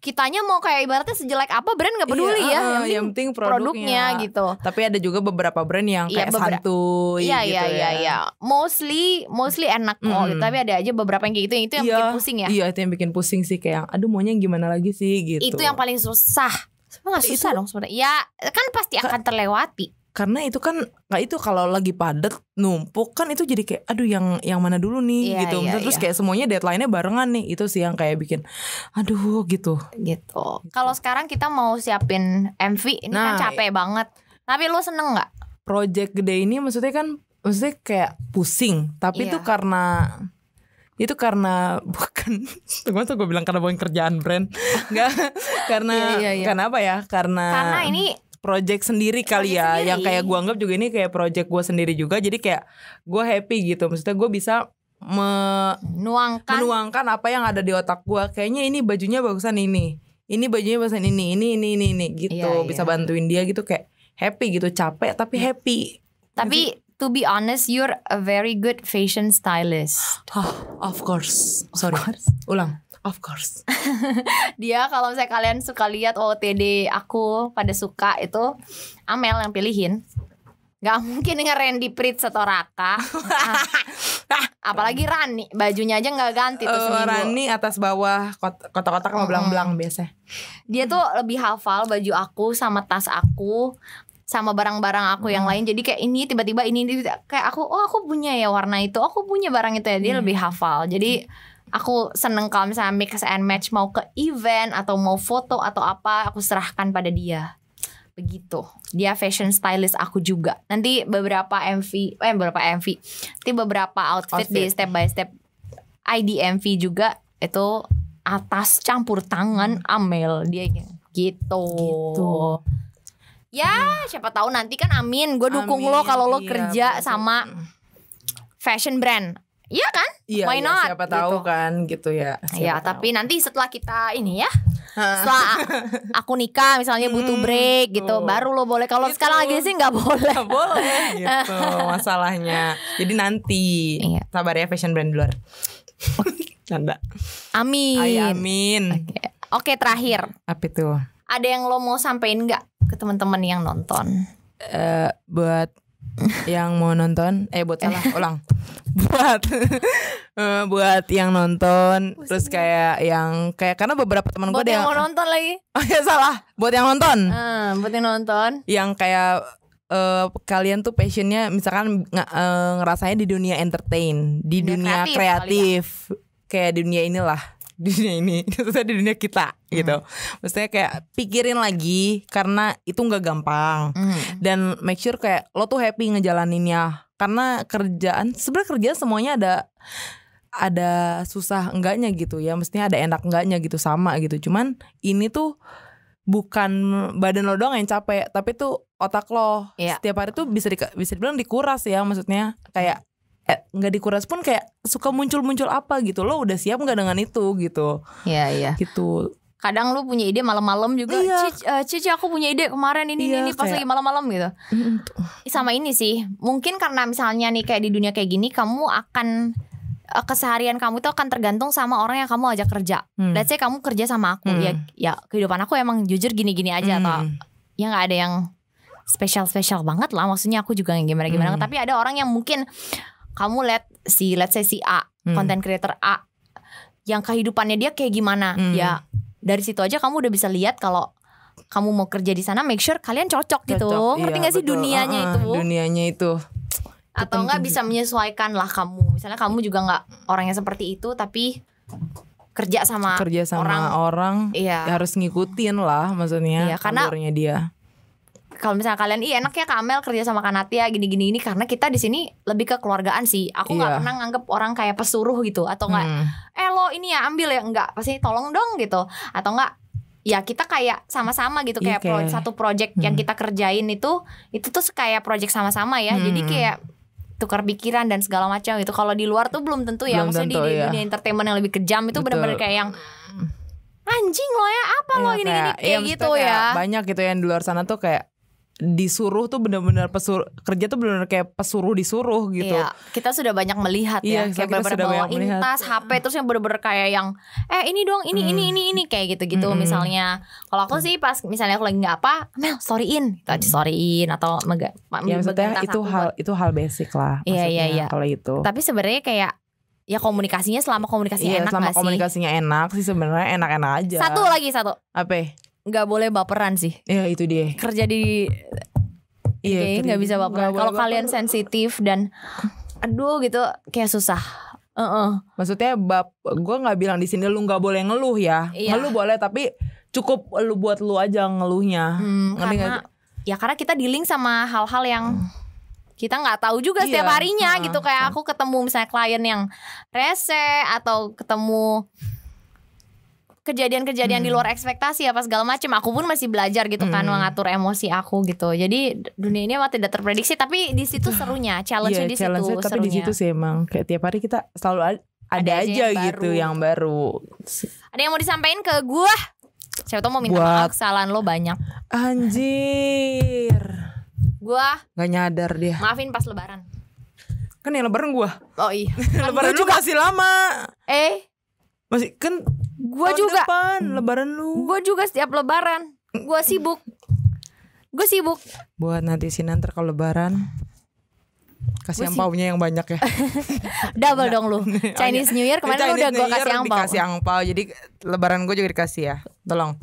kitanya mau kayak ibaratnya sejelek apa brand nggak peduli Iya, ya uh, yang penting, yang penting produknya. produknya. gitu Tapi ada juga beberapa brand yang Iya, kayak bebera- santuy Iya gitu iya iya ya. iya. Mostly mostly enak kok Mm. gitu. Tapi ada aja beberapa yang kayak gitu. Yang itu yang Iya, bikin pusing ya. Iya itu yang bikin pusing sih kayak aduh maunya gimana lagi sih gitu. Itu yang paling susah. Sebenarnya nggak Itu- susah dong sebenarnya. Ya kan pasti Ka- akan terlewati. Karena itu kan nggak itu kalau lagi padet numpuk kan itu jadi kayak aduh yang yang mana dulu nih Iya, gitu iya, terus iya. kayak semuanya deadline-nya barengan nih itu sih yang kayak bikin aduh gitu Gitu. Kalau sekarang kita mau siapin MV, ini kan Nah, capek banget. Tapi lu seneng nggak? project gede ini maksudnya kan maksudnya kayak pusing tapi itu karena itu karena bukan gue tuh gue bilang karena bukan kerjaan brand nggak karena Iya, iya, iya. karena apa ya karena Karena ini project sendiri kali Project ya. Sendiri. yang kayak gue anggap juga ini kayak project gue sendiri juga. Jadi kayak gue happy gitu. Maksudnya gue bisa me- nuangkan menuangkan apa yang ada di otak gue kayaknya ini bajunya bagusan ini. Ini bajunya bagusan ini. Ini ini ini, ini. Gitu. Iya, bisa iya. bantuin dia gitu kayak happy gitu. Capek tapi happy. Tapi to be honest, you're a very good fashion stylist. Oh, of course. Sorry. Ulang of course Dia kalau misalnya kalian suka lihat OOTD aku pada suka itu Amel yang pilihin. Gak mungkin dengan Randy Pritz atau Raka. Ah, apalagi Rani, bajunya aja nggak ganti tuh Eh, seminggu. Rani atas bawah kot- kotak-kotak sama belang-belang biasa Dia tuh lebih hafal baju aku sama tas aku sama barang-barang aku yang lain. Jadi kayak ini tiba-tiba ini, ini kayak aku oh aku punya ya warna itu, aku punya barang itu ya. Dia lebih hafal. Jadi aku seneng kalau misalnya mix and match mau ke event atau mau foto atau apa, aku serahkan pada dia. Begitu. Dia fashion stylist aku juga. Nanti beberapa MV, eh beberapa MV. Nanti beberapa outfit, di Outfit. step by step IDMV juga itu atas campur tangan Amel dia gitu. Gitu. Ya, siapa tahu nanti kan amin. Gue dukung lo Amin, kalau lo iya, kerja betul. sama fashion brand. Iya kan? Iya, Why iya, not? siapa Gitu. tahu kan gitu ya. Ya, siapa tapi nanti setelah kita ini ya, setelah aku nikah misalnya butuh Hmm, break gitu, tuh. baru lo boleh. Kalau Gitu. sekarang lagi sih nggak boleh. Nggak boleh gitu masalahnya. Jadi nanti Iya. sabar ya fashion brand luar. Canda. Amin. Ay, amin. Oke, terakhir. Apa itu? Ada yang lo mau sampein nggak ke teman-teman yang nonton? Eh buat yang mau nonton, eh buat salah, ulang. buat eh, buat yang nonton, terus kayak yang kayak karena beberapa teman gue yang yang mau nonton lagi? Oh ya salah, buat yang nonton. Ah, buat yang nonton. yang kayak eh, kalian tuh passionnya misalkan nge- eh, ngerasain di dunia entertain, di Dunia dunia kreatif kreatif, kayak dunia inilah, di dunia ini, maksudnya di dunia kita gitu. Maksudnya kayak pikirin lagi karena itu nggak gampang Hmm. dan make sure kayak lo tuh happy ngejalaninnya karena kerjaan sebenarnya kerjaan semuanya ada ada susah enggaknya gitu ya mestinya ada enak enggaknya gitu sama gitu cuman ini tuh bukan badan lo doang yang capek tapi tuh otak lo Iya. setiap hari tuh bisa di, bisa dibilang dikuras ya maksudnya kayak nggak dikuras pun kayak suka muncul-muncul apa gitu lo udah siap nggak dengan itu gitu Iya, iya. gitu Kadang lu punya ide malam-malam juga. Iya. Cici, eh, Cici aku punya ide kemarin ini Iya, ini, pas kayak- lagi malam-malam gitu. Sama ini sih, mungkin karena misalnya nih kayak di dunia kayak gini, kamu akan eh, keseharian kamu itu akan tergantung sama orang yang kamu ajak kerja. Hmm. Let's say kamu kerja sama aku, Hmm. ya ya kehidupan aku emang jujur gini-gini aja atau Hmm. ya nggak ada yang spesial-spesial banget lah. Maksudnya aku juga yang gimana-gimana. Hmm. Tapi ada orang yang mungkin kamu lihat si let's say si A, Hmm. content creator A, yang kehidupannya dia kayak gimana, Hmm. ya dari situ aja kamu udah bisa lihat kalau kamu mau kerja di sana, make sure kalian cocok, gitu. Cocok, Ngerti iya, gak sih betul. dunianya Uh-uh, itu? dunianya itu Atau nggak bisa menyesuaikan lah kamu. Misalnya kamu juga nggak orang yang seperti itu, tapi kerja sama kerja sama orang. orang, Iya. ya harus ngikutin lah maksudnya Iya, karena- dia kalau misalnya kalian iya enak ya Kamel kerja sama Kanatia gini-gini ini karena kita di sini lebih ke keluargaan sih. Aku nggak Iya. pernah nganggep orang kayak pesuruh gitu atau enggak Hmm. eh lo ini ya ambil ya enggak pasti tolong dong gitu atau enggak ya kita kayak sama-sama gitu Iya, kayak pro- kayak- satu project yang Hmm. kita kerjain itu itu tuh kayak project sama-sama ya jadi Hmm. kayak tukar pikiran dan segala macam gitu kalau di luar tuh belum tentu ya Belum maksudnya tentu, di, di iya. dunia entertainment yang lebih kejam itu benar-benar kayak yang anjing lo ya apa lo Iya, gini-gini iya, kayak maksudnya gitu kayak ya banyak gitu yang di luar sana tuh kayak disuruh tuh bener-bener pesuruh kerja tuh bener-bener kayak pesuruh disuruh gitu. Iya, kita sudah banyak melihat Iya, ya, kayak kita bener-bener sudah bawa banyak melihat. tas, HP terus yang bener-bener kayak yang eh ini dong, ini ini Hmm. ini ini kayak gitu-gitu Mm-mm. misalnya. Kalau aku sih pas misalnya aku lagi nggak apa, Mel storyin, kita storyin atau mega, Ya maksudnya itu hal buat- itu hal basic lah. Iya, iya, iya. Kalau itu. Tapi sebenarnya kayak ya komunikasinya selama komunikasinya Iya, enak selama gak sih? komunikasinya enak sih sebenarnya enak-enak aja. Satu lagi satu, Apa? Nggak boleh baperan sih. Ya itu dia. Kerja di Iya, kerja- nggak bisa baperan. Kalau kalian sensitif dan aduh gitu kayak susah. Heeh. Maksudnya bab gue nggak bilang di sini lu nggak boleh ngeluh ya. Iya. Ngeluh boleh tapi cukup lu buat lu aja ngeluhnya. Hmm, Ngerti karena ya karena kita dealing sama hal-hal yang kita nggak tahu juga setiap Iya, harinya heeh. gitu kayak aku ketemu misalnya klien yang rese atau ketemu kejadian-kejadian di Hmm. luar ekspektasi apa segala macam aku pun masih belajar gitu kan Hmm. mengatur emosi aku gitu jadi dunia ini emang tidak terprediksi tapi di situ serunya challenge Iya, di situ challenge-nya, tapi di situ sih emang kayak tiap hari kita selalu ad- ada, Ada aja aja, yang gitu baru. yang baru. ada yang mau disampaikan ke gua siapa tau mau minta Buat- maaf kesalahan lo banyak Anjir. gua Nggak nyadar dia. maafin pas lebaran Kan yang lebaran gua. oh iya Kan lebaran gua lu masih lama. eh Masih kan gua tahun juga depan lebaran lu. Gue juga setiap lebaran Gue sibuk. Gue sibuk. Buat nanti sih nanti kalau lebaran kasih angpaunya yang banyak ya. Double dong lu. Chinese New Year kemarin lu Chinese udah gue kasih angpau Dikasih angpau Jadi lebaran gue juga dikasih ya. Tolong.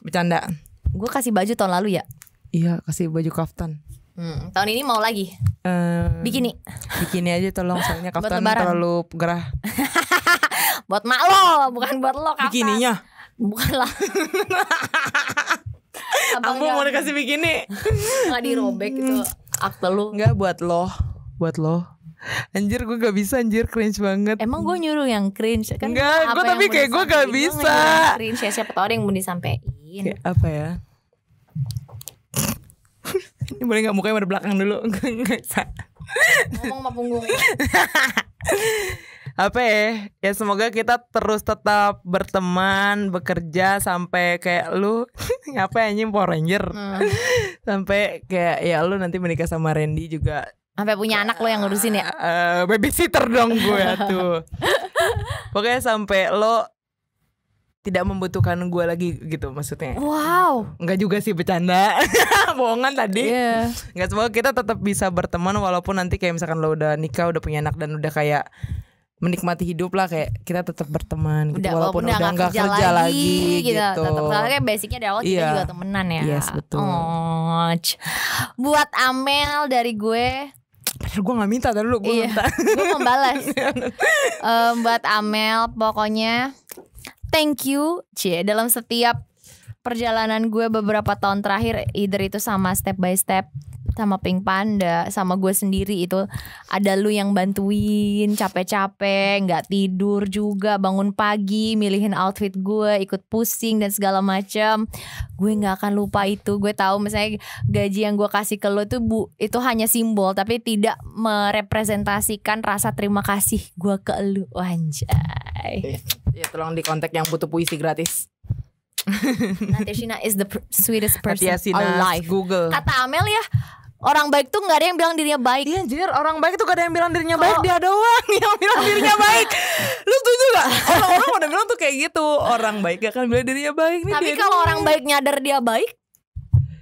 Bercanda. Gue kasih baju tahun lalu ya? Iya kasih baju kaftan. Hmm, Tahun ini mau lagi. Eh Bikini. Bikini aja tolong Soalnya kaftan terlalu gerah Buat mak lo Bukan buat lo kaftan. Bikininya? Bukan lah. Aku mau dikasih bikini. Gak dirobek gitu Akte lu Enggak buat lo. Buat lo. Anjir gue gak bisa anjir. Cringe banget. Emang gue nyuruh yang cringe? Kan Enggak, yang tapi kayak disampaikan? gak bisa. yang cringe. Ya Siapa tau ada yang mau disampaikan. Kayak apa ya? Ini boleh gak mukanya pada belakang dulu? Nggak bisa. Ngomong sama punggung apa ya? Ya semoga kita terus tetap berteman bekerja sampai kayak lu apa ya anjing Power Ranger. Hmm. sampai kayak ya lu nanti menikah sama Randy juga. Sampai punya anak lo yang ngurusin ya? Eh babysitter dong gue tuh. Pokoknya sampai lo tidak membutuhkan gue lagi gitu maksudnya. Wow. Enggak juga sih bercanda. Bohongan tadi. Iya. Nggak semoga kita tetap bisa berteman walaupun nanti kayak misalkan lo udah nikah udah punya anak dan udah kayak menikmati hidup lah kayak kita tetap berteman gitu udah walaupun udah nggak nggak kerja, lagi, gitu. tetap karena kan basicnya dari awal kita Iya. juga temenan ya Yes, betul. Oh, c- buat Amel dari gue Padahal gue nggak minta tadi lu gue iya minta. gue membalas Em, buat Amel pokoknya thank you cie dalam setiap perjalanan gue beberapa tahun terakhir either itu sama step by step sama Pink Panda sama gue sendiri itu. Ada lu yang bantuin capek-capek nggak tidur juga bangun pagi milihin outfit gue ikut pusing dan segala macam gue nggak akan lupa itu. Gue tahu misalnya gaji yang gue kasih ke lo tuh bu itu hanya simbol tapi tidak merepresentasikan rasa terima kasih gue ke lu. Anjay. Ya tolong di kontak yang butuh puisi gratis. Natashina is the pr- sweetest person Natia Sinas alive. Google. Kata Amel ya orang baik tuh nggak ada yang bilang dirinya baik. Iya anjir orang baik tuh gak ada yang bilang dirinya baik. Dia doang yang bilang dirinya baik. Lu setuju gak? Orang-orang pada bilang tuh kayak gitu. Orang baik gak akan bilang dirinya baik nih Tapi kalau orang baik nyadar dia baik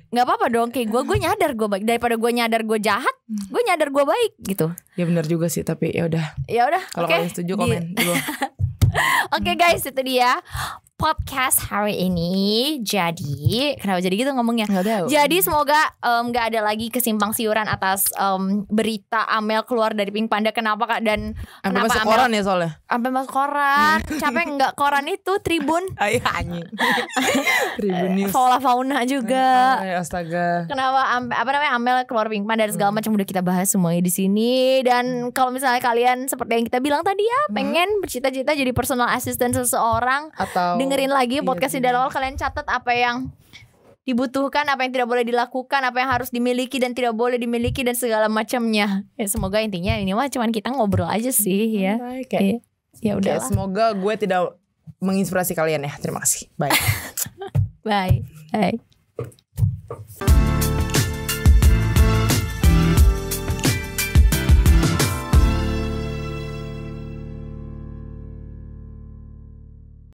nggak apa-apa dong. Kayak gue gue nyadar gue baik. Daripada gue nyadar gue jahat gue nyadar gue baik gitu. Ya benar juga sih tapi ya udah. Ya udah Kalau oke. kalian setuju komen Oke guys itu dia podcast hari ini. Jadi kenapa jadi gitu ngomongnya? Gak tahu. Jadi semoga em, nggak ada lagi kesimpang siuran atas em, berita Amel keluar dari Pink Panda. Kenapa kak? Dan Sampai kenapa masuk Amel koran ya soalnya? Sampai masuk koran. Capek nggak koran itu? Tribun. Ayo anjing. Tribun News. Fauna Fauna juga. Ay, Astaga. Kenapa am- apa namanya Amel keluar Pink Panda dan segala macam udah kita bahas semuanya di sini. Dan kalau misalnya kalian seperti yang kita bilang tadi ya pengen bercita-cita jadi personal assistant seseorang Atau dengerin lagi iya, podcast ini dari awal kalian catat apa yang dibutuhkan apa yang tidak boleh dilakukan apa yang harus dimiliki dan tidak boleh dimiliki dan segala macamnya. Ya semoga intinya ini mah cuman kita ngobrol aja sih ya. Baik, kayak, ya kayak udah Semoga gue tidak menginspirasi kalian ya. Terima kasih. Bye. Bye. Bye